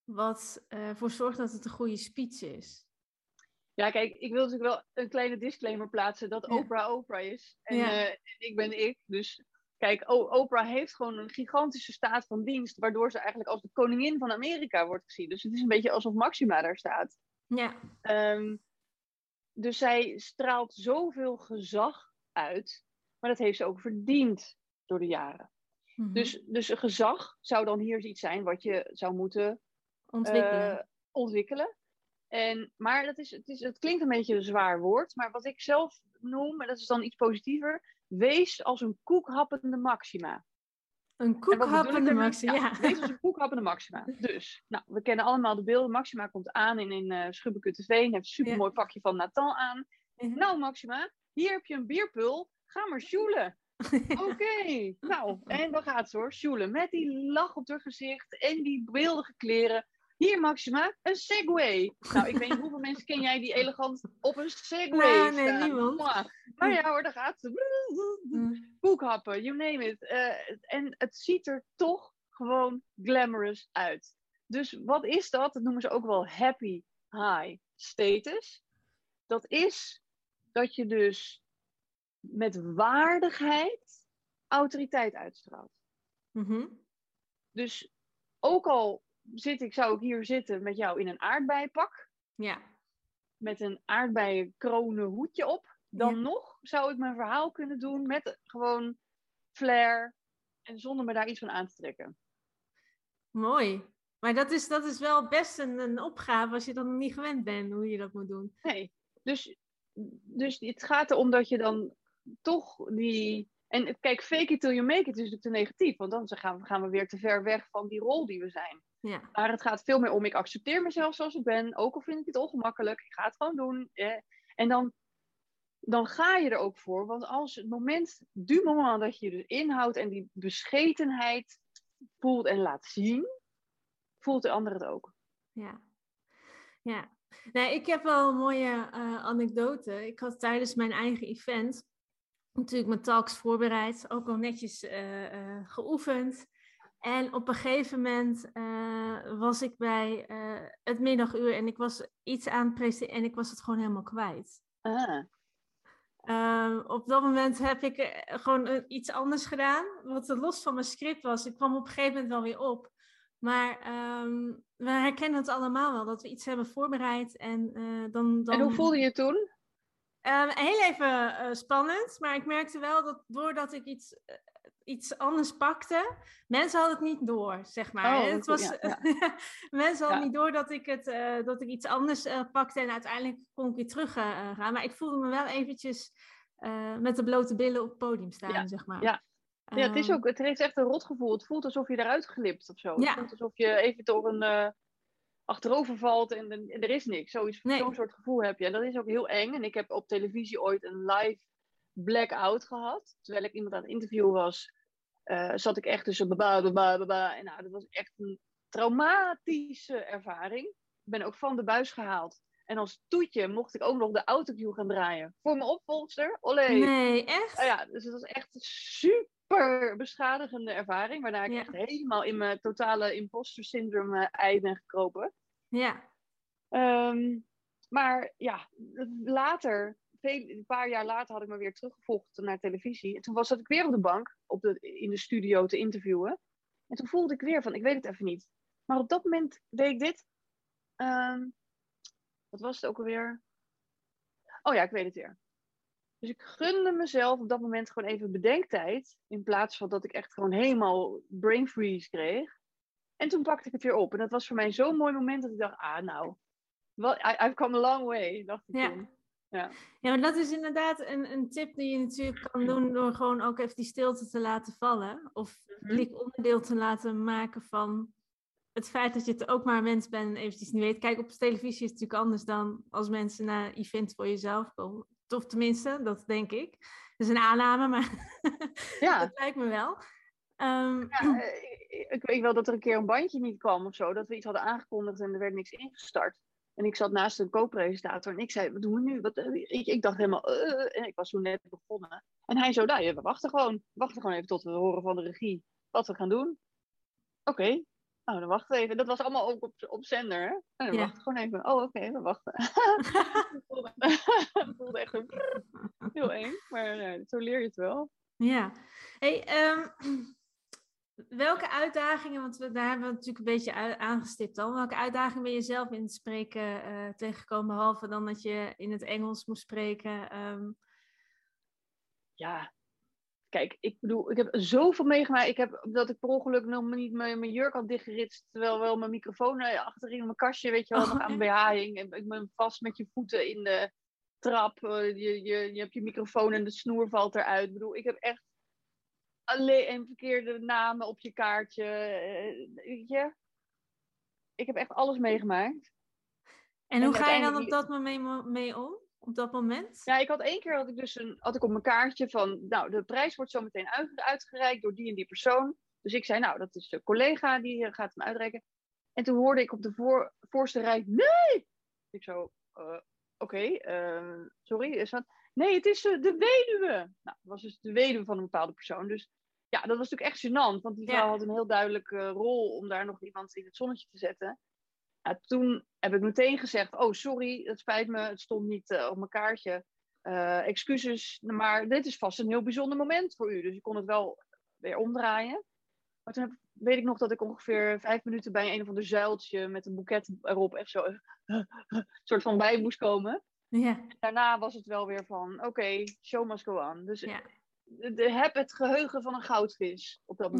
A: wat voor zorgt dat het een goede speech is?
B: Ja, kijk, ik wil natuurlijk wel een kleine disclaimer plaatsen dat Oprah Oprah is. En ik ben ik. Dus kijk, Oprah heeft gewoon een gigantische staat van dienst, waardoor ze eigenlijk als de koningin van Amerika wordt gezien. Dus het is een beetje alsof Maxima daar staat.
A: Ja.
B: Um, dus zij straalt zoveel gezag uit, maar dat heeft ze ook verdiend door de jaren. Mm dus, dus een gezag zou dan hier iets zijn wat je zou moeten
A: ontwikkelen.
B: Uh, ontwikkelen. En, maar dat is, het, is, het klinkt een beetje een zwaar woord, maar wat ik zelf noem, en dat is dan iets positiever, wees als een koekhappende maxima.
A: Een koekhappende maxima, ja,
B: Wees als een koekhappende maxima. Dus, nou, we kennen allemaal de beelden. Maxima komt aan in, in uh, Schubbekutteveen, heeft een supermooi pakje van Nathan aan. Nou, Maxima, hier heb je een bierpul, ga maar sjoelen. Oké, nou, en dan gaat ze hoor, sjoelen. Met die lach op haar gezicht en die beeldige kleren. Hier, Maxima, een Segway. Nou, ik weet niet hoeveel mensen ken jij die elegant op een Segway
A: nee, Nee, niemand.
B: Maar ja hoor, daar gaat ze. Koekhappen, you name it. Uh, en het ziet er toch gewoon glamorous uit. Dus wat is dat? Dat noemen ze ook wel happy high status. Dat is dat je dus met waardigheid autoriteit uitstraalt.
A: Mm
B: Dus ook al zit ik, zou ik hier zitten met jou in een aardbeienpak.
A: Ja.
B: Met een aardbeienkrone hoedje op. Dan nog zou ik mijn verhaal kunnen doen met gewoon flair. En zonder me daar iets van aan te trekken.
A: Mooi. Maar dat is, dat is wel best een, een opgave als je dan niet gewend bent hoe je dat moet doen.
B: Nee. Dus, dus het gaat erom dat je dan toch die. En kijk, fake it till you make it is natuurlijk te negatief. Want dan gaan we, gaan we weer te ver weg van die rol die we zijn.
A: Ja.
B: Maar het gaat veel meer om, ik accepteer mezelf zoals ik ben, ook al vind ik het ongemakkelijk, ik ga het gewoon doen. En dan, dan ga je er ook voor, want als het moment, du moment dat je je dus inhoudt en die beschetenheid voelt en laat zien, voelt de ander het ook.
A: Ja, ja. Nee, ik heb wel een mooie uh, anekdote. Ik had tijdens mijn eigen event natuurlijk mijn talks voorbereid, ook al netjes uh, uh, geoefend. En op een gegeven moment uh, was ik bij het middaguur en ik was iets aan het presenteren en ik was het gewoon helemaal kwijt.
B: Ah.
A: Uh, op dat moment heb ik eh, gewoon iets anders gedaan, wat los van mijn script was. Ik kwam op een gegeven moment wel weer op. Maar um, we herkennen het allemaal wel, dat we iets hebben voorbereid. En, dan, dan...
B: en hoe voelde je toen?
A: Um, heel even spannend, maar ik merkte wel dat doordat ik iets iets anders pakte. Mensen hadden het niet door, zeg maar. Oh, het was, mensen hadden niet door dat ik, het, uh, dat ik iets anders pakte en uiteindelijk kon ik weer terug gaan. Maar ik voelde me wel eventjes eh, met de blote billen op het podium staan, zeg maar.
B: ja. Ja, het, is
A: Ehm,
B: ook, het heeft echt een rotgevoel. Het voelt alsof je eruit glipt of zo.
A: Ja.
B: Het voelt alsof je even door een eh, achterover valt en, en er is niks. Zoiets-
A: Nee.
B: Zo'n soort gevoel heb je. En dat is ook heel eng. En ik heb op televisie ooit een live blackout gehad. Terwijl ik iemand aan het interviewen was, eh, zat ik echt tussen baba, baba, baba. En nou, dat was echt een traumatische ervaring. Ik ben ook van de buis gehaald. En als toetje mocht ik ook nog de autocue gaan draaien. Voor mijn opvolgster. Olé.
A: Nee, echt?
B: Nou ja, dus het was echt een super beschadigende ervaring. Waarna ik
A: Ja.
B: echt helemaal in mijn totale imposter syndrome eh, ei ben gekropen.
A: Ja.
B: Ehm, maar ja, later, veel, een paar jaar later had ik me weer teruggevolgd naar televisie. En toen was dat ik weer op de bank op de, in de studio te interviewen. En toen voelde ik weer van, ik weet het even niet. Maar op dat moment deed ik dit. Ehm, wat was het ook alweer? Oh ja, ik weet het weer. Dus ik gunde mezelf op dat moment gewoon even bedenktijd. In plaats van dat ik echt gewoon helemaal brain freeze kreeg. En toen pakte ik het weer op. En dat was voor mij zo'n mooi moment dat ik dacht, ah nou, wel, I, I've come a long way, dacht ik
A: Ja.
B: toen. Ja.
A: Ja, maar dat is inderdaad een, een tip die je natuurlijk kan doen door gewoon ook even die stilte te laten vallen. Of
B: Mhm.
A: publiek onderdeel te laten maken van het feit dat je het ook maar een mens bent en eventjes niet weet. Kijk, op televisie is het natuurlijk anders dan als mensen naar event voor jezelf komen. Of tenminste, dat denk ik. Dat is een aanname, maar
B: Ja.
A: dat lijkt me wel. Ehm,
B: Ja, eh, ik, ik weet wel dat er een keer een bandje niet kwam of zo. Dat we iets hadden aangekondigd en er werd niks ingestart. En ik zat naast een co-presentator en ik zei, wat doen we nu? Wat, eh, ik, ik dacht helemaal, eh, en ik was toen net begonnen. En hij zo, nou, ja, we wachten gewoon. We wachten gewoon even tot we horen van de regie wat we gaan doen. Oké, nou dan wachten we even. Dat was allemaal ook op, op zender, hè? En dan
A: Ja.
B: wachten we gewoon even. Oh, oké, we wachten. Het voelde, echt een, heel eng, maar eh, zo leer je het wel.
A: Ja. Hey, ehm, welke uitdagingen, want we, daar hebben we natuurlijk een beetje aangestipt al. Welke uitdagingen ben je zelf in het spreken eh, tegengekomen, behalve dan dat je in het Engels moest spreken? Ehm,
B: ja, kijk, ik bedoel, ik heb zoveel meegemaakt. Ik heb dat ik per ongeluk nog niet mijn, mijn jurk had dichtgeritst, terwijl wel mijn microfoon eh, achterin mijn kastje, weet je wel,
A: Oh,
B: nog aan BH hing. En ik ben vast met je voeten in de trap. eh, je, je, je hebt je microfoon en de snoer valt eruit. Ik bedoel, ik heb echt alleen en verkeerde namen op je kaartje. eh, weet je? Ik heb echt alles meegemaakt.
A: en hoe
B: En
A: ga je dan op dat moment mee om? Op dat moment?
B: Ja, ik had één keer had ik dus een, had ik op mijn kaartje van, nou, de prijs wordt zo meteen uit, uitgereikt door die en die persoon. Dus ik zei, nou, dat is de collega die eh, gaat hem uitreiken. En toen hoorde ik op de voor, voorste rij, nee! Ik zo, eh, oké, eh, sorry, is dat? Nee, het is eh, de weduwe. Nou, dat was dus de weduwe van een bepaalde persoon. Dus ja, dat was natuurlijk echt gênant, want die vrouw
A: Ja.
B: had een heel duidelijke rol om daar nog iemand in het zonnetje te zetten. Ja, toen heb ik meteen gezegd, oh sorry, het spijt me, het stond niet eh, op mijn kaartje. Eh, excuses, maar dit is vast een heel bijzonder moment voor u. Dus ik kon het wel weer omdraaien. Maar toen heb, weet ik nog dat ik ongeveer vijf minuten bij een of ander zuiltje met een boeket erop echt zo een soort van bij moest komen.
A: Ja.
B: Daarna was het wel weer van, oké, show must go on. Dus
A: Ja.
B: de, de- heb het geheugen van een goudvis op dat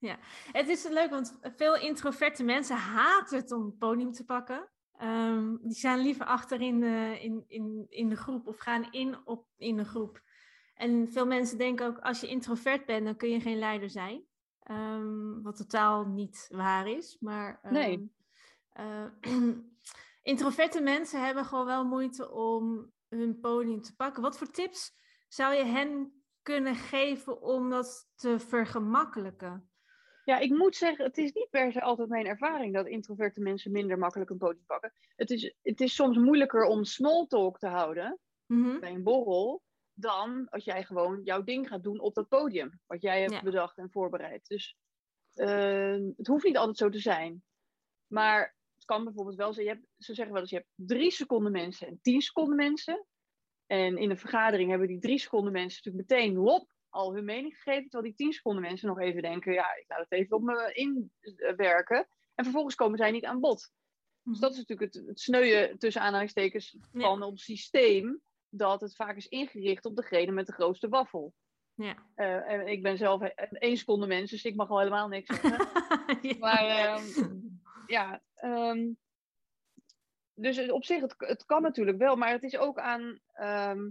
A: Ja. Het is leuk, want veel introverte mensen haten het om het podium te pakken. Ehm, die staan liever achter in de, in, in, in de groep of gaan in op in de groep. En veel mensen denken ook, als je introvert bent, dan kun je geen leider zijn. Ehm, wat totaal niet waar is. Maar ehm,
B: Nee.
A: eh, introverte mensen hebben gewoon wel moeite om hun podium te pakken. Wat voor tips zou je hen kunnen geven om dat te vergemakkelijken?
B: Ja, ik moet zeggen, het is niet per se altijd mijn ervaring dat introverte mensen minder makkelijk een podium pakken. Het is, het is soms moeilijker om small talk te houden
A: Mhm.
B: bij een borrel dan als jij gewoon jouw ding gaat doen op dat podium. Wat jij hebt
A: Ja.
B: bedacht en voorbereid. Dus eh, het hoeft niet altijd zo te zijn. Maar het kan bijvoorbeeld wel zijn, je hebt, ze zeggen wel eens, je hebt drie seconden mensen en tien seconden mensen. En in een vergadering hebben die drie seconden mensen natuurlijk meteen hop, al hun mening gegeven. Terwijl die tien seconden mensen nog even denken, ja, ik laat het even op me inwerken. En vervolgens komen zij niet aan bod. Dus dat is natuurlijk het, het sneuien tussen aanhalingstekens
A: Ja.
B: van ons systeem. Dat het vaak is ingericht op degene met de grootste waffel.
A: Ja.
B: Eh, en ik ben zelf een één seconde mens, dus ik mag al helemaal niks zeggen.
A: Ja.
B: Maar ehm, ja, ehm, dus op zich, het, het kan natuurlijk wel, maar het is ook aan, ehm,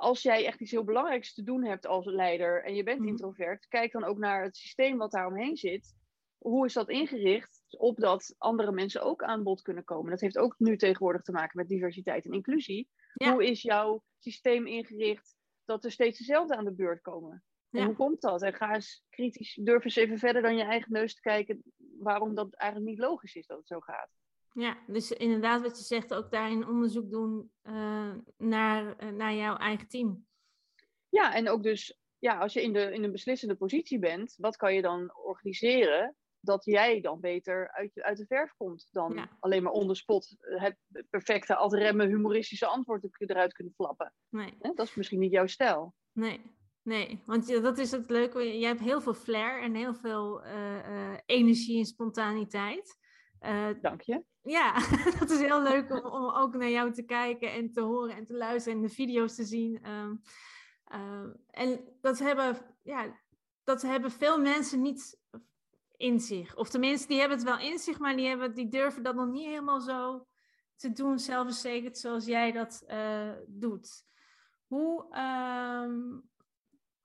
B: als jij echt iets heel belangrijks te doen hebt als leider en je bent
A: Mhm.
B: introvert, kijk dan ook naar het systeem wat daaromheen zit. Hoe is dat ingericht? Opdat andere mensen ook aan bod kunnen komen. Dat heeft ook nu tegenwoordig te maken met diversiteit en inclusie.
A: Ja.
B: Hoe is jouw systeem ingericht dat er steeds dezelfde aan de beurt komen? En
A: Ja.
B: hoe komt dat? En ga eens kritisch, durf eens even verder dan je eigen neus te kijken waarom dat eigenlijk niet logisch is dat het zo gaat.
A: Ja, dus inderdaad wat je zegt, ook daarin onderzoek doen eh, naar, eh, naar jouw eigen team.
B: Ja, en ook dus, ja, als je in, de, in een beslissende positie bent, wat kan je dan organiseren dat jij dan beter uit, uit de verf komt dan
A: Ja.
B: alleen maar on the spot het perfecte ad remmen humoristische antwoord eruit kunnen flappen.
A: Nee?
B: Dat is misschien niet jouw stijl.
A: nee, nee. Want dat is het leuke. Jij hebt heel veel flair en heel veel eh, eh, energie en spontaniteit. Eh,
B: Dank je.
A: Ja, dat is heel leuk om, om ook naar jou te kijken en te horen en te luisteren en de video's te zien. Ehm, ehm, en dat hebben, ja, dat hebben veel mensen niet in zich. Of tenminste, die hebben het wel in zich, maar die, hebben, die durven dat nog niet helemaal zo te doen, zelfverzekerd zoals jij dat eh, doet. Hoe, ehm,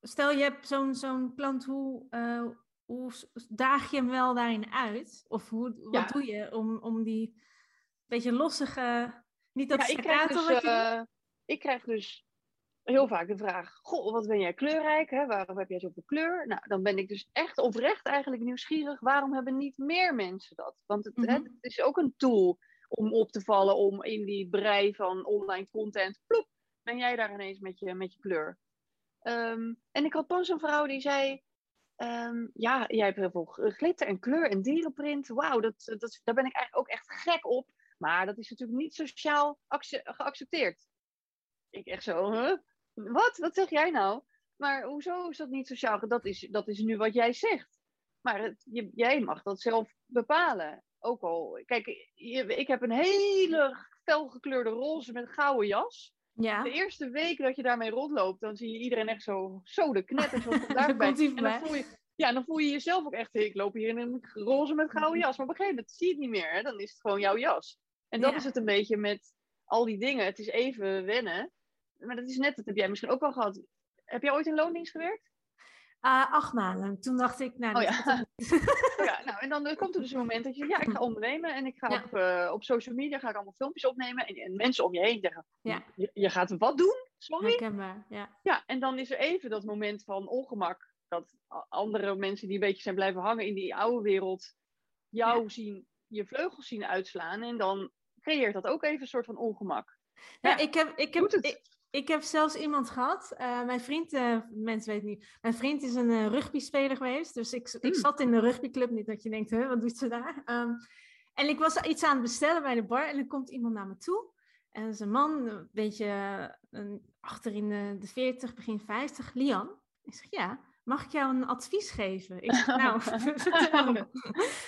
A: stel je hebt zo'n zo'n klant, hoe, eh, hoe daag je hem wel daarin uit? Of hoe, wat
B: Ja.
A: doe je om, om die beetje lossige, niet dat
B: Ja, ik, krijg dus,
A: je
B: eh, ik krijg dus heel vaak de vraag: Goh, wat ben jij kleurrijk? Hè? Waarom heb jij zoveel kleur? Nou, dan ben ik dus echt oprecht eigenlijk nieuwsgierig. Waarom hebben niet meer mensen dat? Want het, hè,
A: Mhm.
B: het is ook een tool om op te vallen, om in die brei van online content. Ploep, ben jij daar ineens met je, met je kleur? Ehm, en ik had pas een vrouw die zei. Ehm, ja, jij hebt heel glitter en kleur en dierenprint. Wauw, dat, dat, daar ben ik eigenlijk ook echt gek op. Maar dat is natuurlijk niet sociaal acce- geaccepteerd. Ik echt zo? Wat? Wat zeg jij nou? Maar hoezo is dat niet sociaal? Dat is, dat is nu wat jij zegt. Maar je, jij mag dat zelf bepalen. Ook al, kijk, ik heb een hele felgekleurde roze met gouden jas.
A: Ja,
B: De eerste week dat je daarmee rondloopt, dan zie je iedereen echt zo, zo de knetters wat komt
A: Daar
B: daarbij.
A: komt ie
B: En dan voel je, ja, dan voel je jezelf ook echt, ik loop hier in een roze met gouden jas. Maar op een gegeven moment zie je het niet meer, hè? dan is het gewoon jouw jas. En dat
A: Ja.
B: is het een beetje met al die dingen. Het is even wennen. Maar dat is net, dat heb jij misschien ook wel gehad. Heb jij ooit in loondienst gewerkt?
A: Ah, acht maanden. Toen dacht ik, nou,
B: Oh ja. ja, nou, en dan komt er dus een moment dat je, ja, ik ga ondernemen en ik ga
A: Ja.
B: op, eh, op social media ga ik allemaal filmpjes opnemen en, en mensen om je heen zeggen,
A: Ja.
B: je, je gaat wat doen? Sorry?
A: herkenbaar. Ja.
B: Ja, en dan is er even dat moment van ongemak. Dat andere mensen die een beetje zijn blijven hangen in die oude wereld, jou zien, je vleugels zien uitslaan. En dan creëert dat ook even een soort van ongemak.
A: Ja,
B: Ja,
A: ik heb, ik heb, ik, ik heb zelfs iemand gehad. eh, mijn vriend, eh, mensen weten niet. Mijn vriend is een eh, rugbyspeler geweest. Dus ik, ik
B: Mm.
A: zat in de rugbyclub. Niet dat je denkt, hè, wat doet ze daar? Ehm, en ik was iets aan het bestellen bij de bar. En er komt iemand naar me toe. En dat is een man, een beetje eh, een, achter in de, de 40, begin 50. Lian. Ik zeg, ja. Mag ik jou een advies geven? Ik zeg, nou, vertel.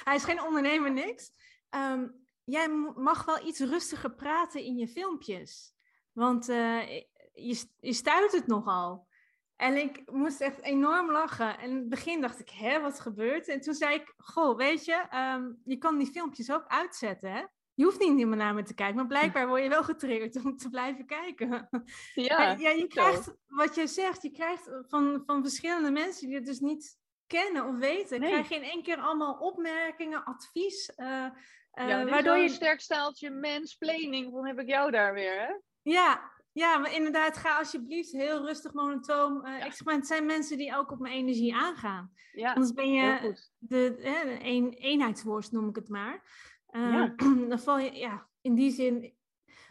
A: Hij is geen ondernemer, niks. Ehm, jij mag wel iets rustiger praten in je filmpjes. Want eh, je, je stuit het nogal. En ik moest echt enorm lachen. En in het begin dacht ik, hè, wat gebeurt? En toen zei ik, goh, weet je, ehm, je kan die filmpjes ook uitzetten, hè? Je hoeft niet meer naar me te kijken, maar blijkbaar word je wel getriggerd om te blijven kijken.
B: Ja,
A: Maar ja, je krijgt, wat je zegt, je krijgt van, van verschillende mensen die het dus niet kennen of weten,
B: Nee.
A: krijg je in één keer allemaal opmerkingen, advies,
B: ja, dit
A: waardoor je...
B: sterk staaltje mansplaining. Dan heb ik jou daar weer, hè?
A: Ja, ja, maar inderdaad, ga alsjeblieft heel rustig, monotoom.
B: Ja.
A: Ik zeg maar, het zijn mensen die ook op mijn energie aangaan.
B: Ja,
A: Anders ben je de, hè, de een, eenheidsworst, noem ik het maar. Eh,
B: Ja.
A: Dan val je, ja, in die zin...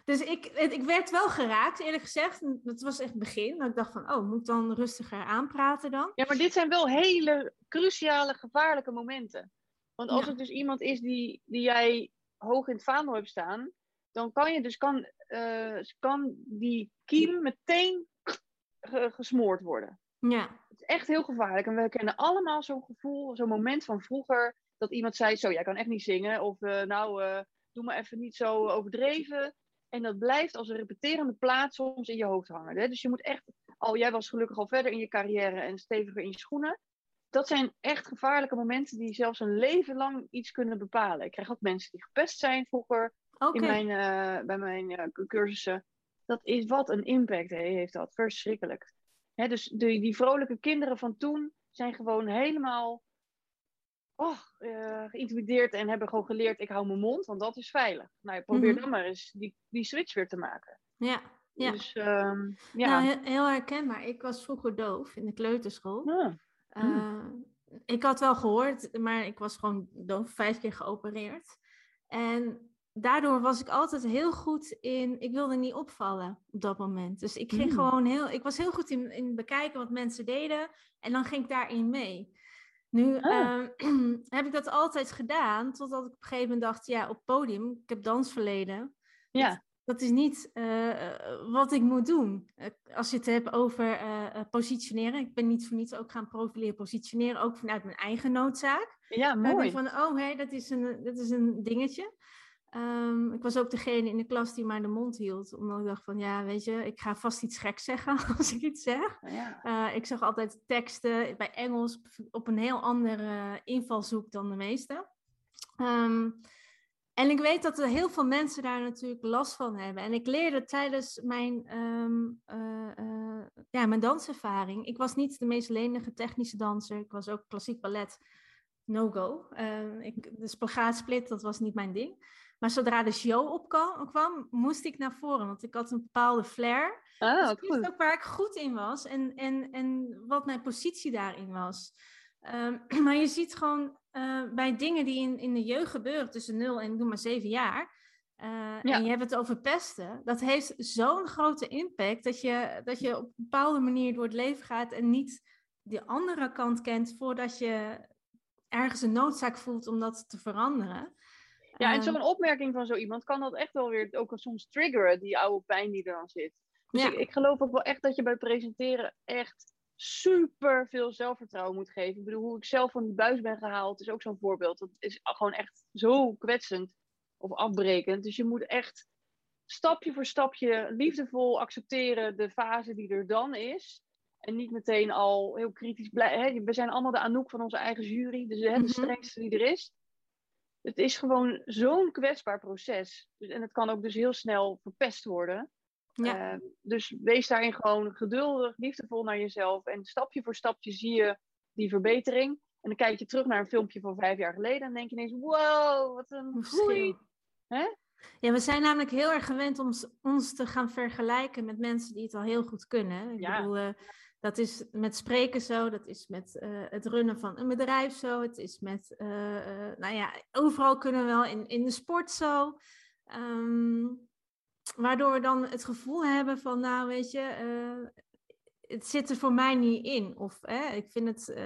A: Dus ik, het- ik werd wel geraakt, eerlijk gezegd. Het was echt het begin. Dat ik dacht van, oh, moet ik dan rustiger aanpraten dan?
B: Ja, maar dit zijn wel hele cruciale, gevaarlijke momenten. Want als
A: Ja.
B: het dus iemand is die, die jij hoog in het vaandel hebt staan, dan kan je dus kan, eh, kan die kiem meteen ge- gesmoord worden.
A: Ja,
B: Het is echt heel gevaarlijk. En we kennen allemaal zo'n gevoel, zo'n moment van vroeger, dat iemand zei, zo, jij kan echt niet zingen. Of eh, nou, eh, doe maar even niet zo overdreven. En dat blijft als een repeterende plaat soms in je hoofd hangen. Hè? Dus je moet echt, al, jij was gelukkig al verder in je carrière en steviger in je schoenen. Dat zijn echt gevaarlijke momenten die zelfs een leven lang iets kunnen bepalen. Ik krijg ook mensen die gepest zijn vroeger in mijn, eh, bij mijn eh, cursussen. dat is wat een impact heeft dat. Verschrikkelijk. Dus de, die vrolijke kinderen van toen zijn gewoon helemaal oh, uh, geïntimideerd en hebben gewoon geleerd: ik hou mijn mond, want dat is veilig. Nou, probeer mm dan maar eens die, die switch weer te maken.
A: Ja, ja.
B: Dus, um,
A: ja. Nou, heel, herkenbaar. Ik was vroeger doof in de kleuterschool. Ja. Uh, ik had wel gehoord, maar ik was gewoon doof, vijf keer geopereerd. En daardoor was ik altijd heel goed in. Ik wilde niet opvallen op dat moment. Dus ik ging mm. gewoon heel. Ik was heel goed in, in bekijken wat mensen deden. En dan ging ik daarin mee. Nu oh. uh, heb ik dat altijd gedaan, totdat ik op een gegeven moment dacht: ja, op podium, ik heb dansverleden. Ja. Dat, is niet uh, wat ik moet doen. Uh, als je het hebt over positioneren. Ik ben niet voor niets ook gaan profileren, positioneren, ook vanuit mijn eigen noodzaak.
B: Ja, mooi.
A: van, oh hé, hey, dat, is een, dat is een dingetje. Um, ik was ook degene in de klas die maar de mond hield. Omdat ik dacht van, ja, weet je, ik ga vast iets geks zeggen als ik iets zeg. Ja. Uh, ik zag altijd teksten bij Engels op een heel andere invalshoek dan de meeste. Um, en ik weet dat er heel veel mensen daar natuurlijk last van hebben. En ik leerde tijdens mijn, um, uh, uh, ja, mijn danservaring. Ik was niet de meest lenige technische danser. Ik was ook klassiek ballet no-go. de spagaatsplit, dat was niet mijn ding. Maar zodra de show opkwam, moest ik naar voren. Want ik had een bepaalde flair. Ah, dus ik wist ook waar ik goed in was. En, en, en wat mijn positie daarin was. Um, maar je ziet gewoon uh, bij dingen die in, in de jeugd gebeuren, tussen 0 en doe maar 7 jaar. Uh, ja. En je hebt het over pesten. Dat heeft zo'n grote impact dat je, dat je op een bepaalde manier door het leven gaat en niet de andere kant kent voordat je ergens een noodzaak voelt om dat te veranderen.
B: Ja, en ehm, zo'n opmerking van zo iemand kan dat echt wel weer ook soms triggeren, die oude pijn die er dan zit. Dus ik, ik geloof ook wel echt dat je bij presenteren echt super veel zelfvertrouwen moet geven. Ik bedoel, hoe ik zelf van die buis ben gehaald, is ook zo'n voorbeeld. Dat is gewoon echt zo kwetsend of afbrekend. Dus je moet echt stapje voor stapje liefdevol accepteren de fase die er dan is. En niet meteen al heel kritisch blijven. We zijn allemaal de Anouk van onze eigen jury. Dus de mhm. strengste die er is het is gewoon zo'n kwetsbaar proces. Dus, en het kan ook dus heel snel verpest worden. Ja. Uh, dus wees daarin gewoon geduldig, liefdevol naar jezelf. En stapje voor stapje zie je die verbetering. En dan kijk je terug naar een filmpje van vijf jaar geleden. En denk je ineens, wow, wat een groei.
A: Ja, we zijn namelijk heel erg gewend om ons te gaan vergelijken met mensen die het al heel goed kunnen. Ik ja. bedoel, uh, dat is met spreken zo, dat is met uh, het runnen van een bedrijf zo, het is met, uh, uh, nou ja, overal kunnen we wel, in, in de sport zo. Um, waardoor we dan het gevoel hebben van, nou weet je, het zit er voor mij niet in. Of ik vind het,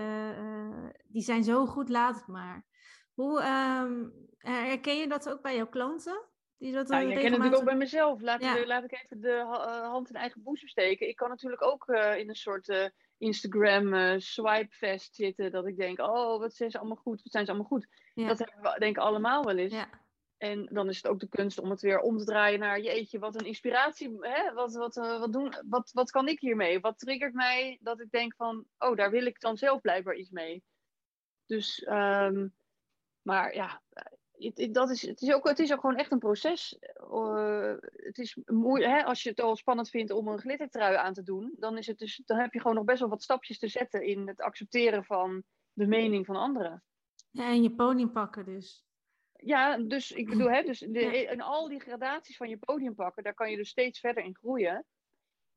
A: die zijn zo goed, laat het maar. Hoe um, herken je dat ook bij jouw klanten?
B: Die dat ja, ik ken het natuurlijk ook bij mezelf. Laat, ik, laat ik even de uh, hand in eigen boezem steken. Ik kan natuurlijk ook uh, in een soort uh, Instagram swipefest zitten. Dat ik denk, oh, wat zijn ze allemaal goed, wat zijn ze allemaal goed. Ja. Dat hebben we denk ik allemaal wel eens. Ja. En dan is het ook de kunst om het weer om te draaien naar, jeetje, wat een inspiratie. Hè? Wat, wat, wat, doen, wat, wat kan ik hiermee? Wat triggert mij dat ik denk van, oh, daar wil ik dan zelf blijkbaar iets mee. Dus, um, maar ja, dat is, het, is ook, het is ook gewoon echt een proces. Uh, het is moeilijk, hè, als je het al spannend vindt om een glittertrui aan te doen, dan, is het dus, dan heb je gewoon nog best wel wat stapjes te zetten in het accepteren van de mening van anderen.
A: Ja, en je podium pakken dus.
B: Ja, dus ik bedoel, hè, dus de, in al die gradaties van je podium pakken, daar kan je dus steeds verder in groeien.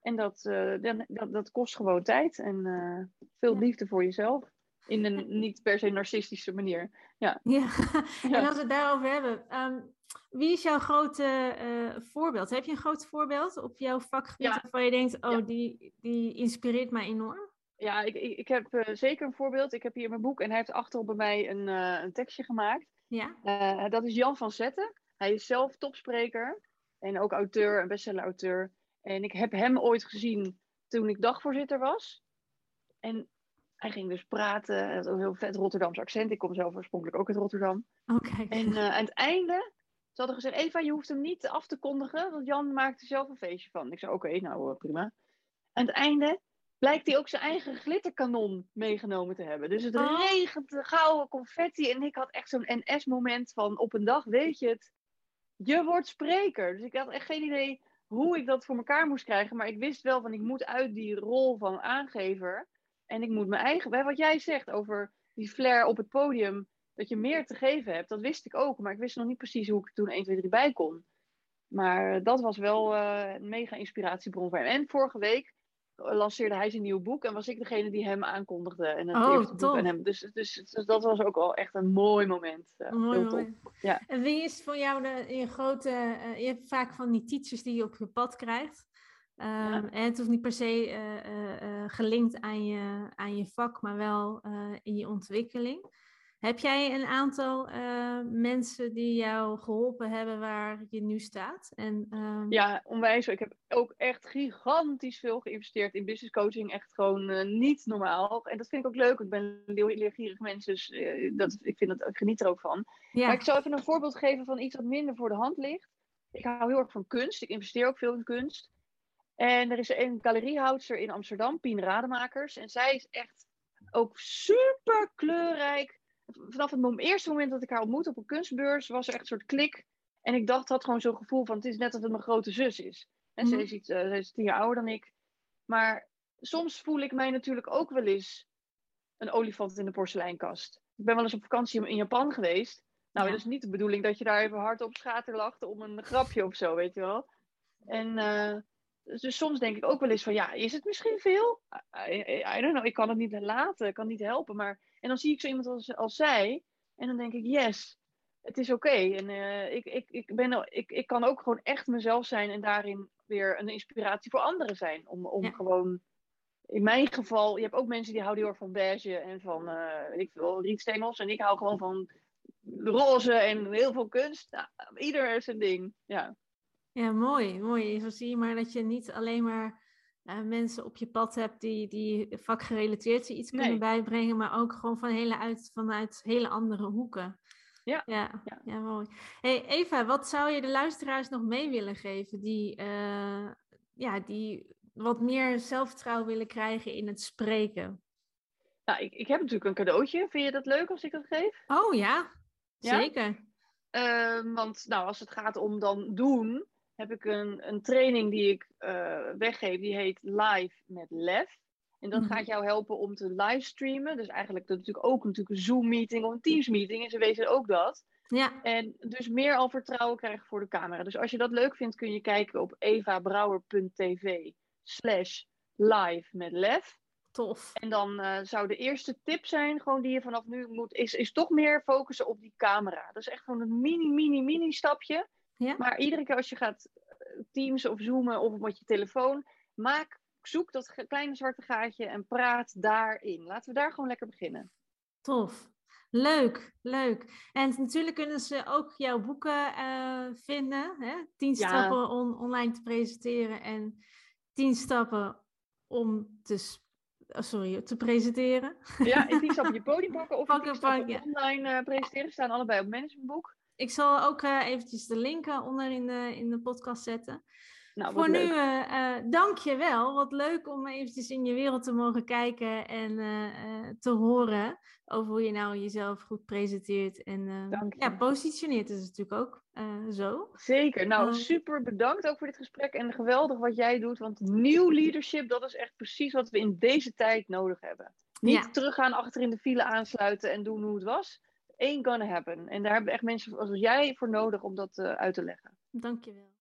B: En dat, uh, dat, dat, kost gewoon tijd en uh, veel liefde voor jezelf in een niet per se narcistische manier. Ja.
A: ja. en als we het daarover hebben, ehm, wie is jouw grote uh, voorbeeld? Heb je een groot voorbeeld op jouw vakgebied ja. waarvan je denkt, oh, die, die inspireert mij enorm?
B: Ja, ik, ik, ik heb uh, zeker een voorbeeld. Ik heb hier mijn boek en hij heeft achterop bij mij een, uh, een tekstje gemaakt. Ja. dat is Jan van Zetten. Hij is zelf topspreker en ook auteur en bestseller-auteur. En ik heb hem ooit gezien toen ik dagvoorzitter was. En hij ging dus praten. Het een heel vet Rotterdamse accent. Ik kom zelf oorspronkelijk ook uit Rotterdam.
A: Oké.
B: En uh, aan het einde, ze hadden gezegd: Eva, je hoeft hem niet af te kondigen, want Jan maakte zelf een feestje van. Ik zei: Oké, nou uh, prima. Aan het einde blijkt hij ook zijn eigen glitterkanon meegenomen te hebben. Dus het oh. regent gouden confetti. En ik had echt zo'n NS-moment van: op een dag weet je het, je wordt spreker. Dus ik had echt geen idee hoe ik dat voor elkaar moest krijgen. Maar ik wist wel van ik moet uit die rol van aangever. En ik moet mijn eigen. Wat jij zegt over die flair op het podium. Dat je meer te geven hebt. Dat wist ik ook. Maar ik wist nog niet precies hoe ik er toen 1, 2, 3 bij kon. Maar dat was wel uh, een mega inspiratiebron voor hem. En vorige week lanceerde hij zijn nieuw boek en was ik degene die hem aankondigde. En het
A: oh,
B: eerste boek en hem. Dus, dus, dus, dat was ook al echt een mooi moment. Uh, mooi, heel mooi. Ja.
A: En wie is voor jou de, je grote... Uh, je hebt vaak van die teachers die je op je pad krijgt. Um, ja. En het hoeft niet per se uh, gelinkt aan je, aan je vak, maar wel in je ontwikkeling. Heb jij een aantal mensen die jou geholpen hebben waar je nu staat? En, um...
B: Ja, onwijs. Ik heb ook echt gigantisch veel geïnvesteerd in business coaching. Echt gewoon niet normaal. En dat vind ik ook leuk. Ik ben een leergierig mens, dus dat, ik, vind dat, ik geniet er ook van. Ja. Maar ik zal even een voorbeeld geven van iets wat minder voor de hand ligt. Ik hou heel erg van kunst. Ik investeer ook veel in kunst. En er is een galeriehoudster in Amsterdam, Pien Rademakers. En zij is echt ook super kleurrijk vanaf het eerste moment dat ik haar ontmoette op een kunstbeurs, was er echt een soort klik. En ik dacht, had gewoon zo'n gevoel van, het is net dat het mijn grote zus is. En ze, mhm. is iets, uh, ze is tien jaar ouder dan ik. Maar soms voel ik mij natuurlijk ook wel eens een olifant in de porseleinkast. Ik ben wel eens op vakantie in Japan geweest. Nou, ja. dat is niet de bedoeling dat je daar even hard op schaterlacht om een grapje of zo, weet je wel. En uh, dus soms denk ik ook wel eens van, ja, is het misschien veel? I, don't know, ik kan het niet laten, ik kan het niet helpen. Maar en dan zie ik zo iemand als, als zij. En dan denk ik, yes, het is oké. En uh, ik, ik, ik, ben, ik, ik kan ook gewoon echt mezelf zijn en daarin weer een inspiratie voor anderen zijn. Om, om ja. gewoon, in mijn geval, je hebt ook mensen die houden heel erg van beige en van, uh, weet ik veel, rietstengels. En ik hou gewoon van roze en heel veel kunst. Nou, ieder zijn ding, ja.
A: Ja, mooi, mooi. Zo zie je maar dat je niet alleen maar uh, mensen op je pad hebt die, die vakgerelateerd iets kunnen nee. bijbrengen, maar ook gewoon van hele uit, vanuit hele andere hoeken.
B: Ja.
A: Ja, ja. ja mooi. Hey Eva, wat zou je de luisteraars nog mee willen geven die, uh, ja, die wat meer zelfvertrouwen willen krijgen in het spreken?
B: Nou, ik, ik heb natuurlijk een cadeautje. Vind je dat leuk als ik dat geef?
A: Oh ja, ja? zeker.
B: Uh, want nou, als het gaat om dan doen, heb ik een, een training die ik uh, weggeef. Die heet Live met Lef. En dat mm-hmm. gaat jou helpen om te livestreamen. Dus eigenlijk dat natuurlijk ook natuurlijk een Zoom-meeting of een Teams-meeting. En ze weten ook dat.
A: Ja.
B: En dus meer al vertrouwen krijgen voor de camera. Dus als je dat leuk vindt, kun je kijken op evabrouwer.tv slash live met Lef.
A: Tof.
B: En dan uh, zou de eerste tip zijn, gewoon die je vanaf nu moet, is, is toch meer focussen op die camera. Dat is echt gewoon een mini, mini, mini stapje.
A: Ja.
B: Maar iedere keer als je gaat eh, Teams of Zoomen of met je telefoon, maak, zoek dat kleine zwarte gaatje en praat daarin. Laten we daar gewoon lekker beginnen.
A: Tof. Leuk, leuk. En natuurlijk kunnen ze ook jouw boeken uh, vinden. Hè? Tien ja. stappen om online te presenteren en tien stappen om te, oh, sorry, te presenteren.
B: Ja, en tien stappen je podium pakken of pakken, pakken, online uh, presenteren. staan allebei op managementboek.
A: Ik zal ook uh, eventjes de linken onder in de, in de podcast zetten.
B: Nou,
A: Voor nu, uh, dank je wel. Wat leuk om eventjes in je wereld te mogen kijken en te horen over hoe je nou jezelf goed presenteert en ja, positioneert. Is natuurlijk ook zo.
B: Zeker. Nou, super bedankt ook voor dit gesprek en geweldig wat jij doet. Want nieuw leadership, dat is echt precies wat we in deze tijd nodig hebben. Niet ja. teruggaan achter in de file aansluiten en doen hoe het was ain't gonna happen. En daar hebben echt mensen zoals jij voor nodig om dat uh, uit te leggen.
A: Dankjewel.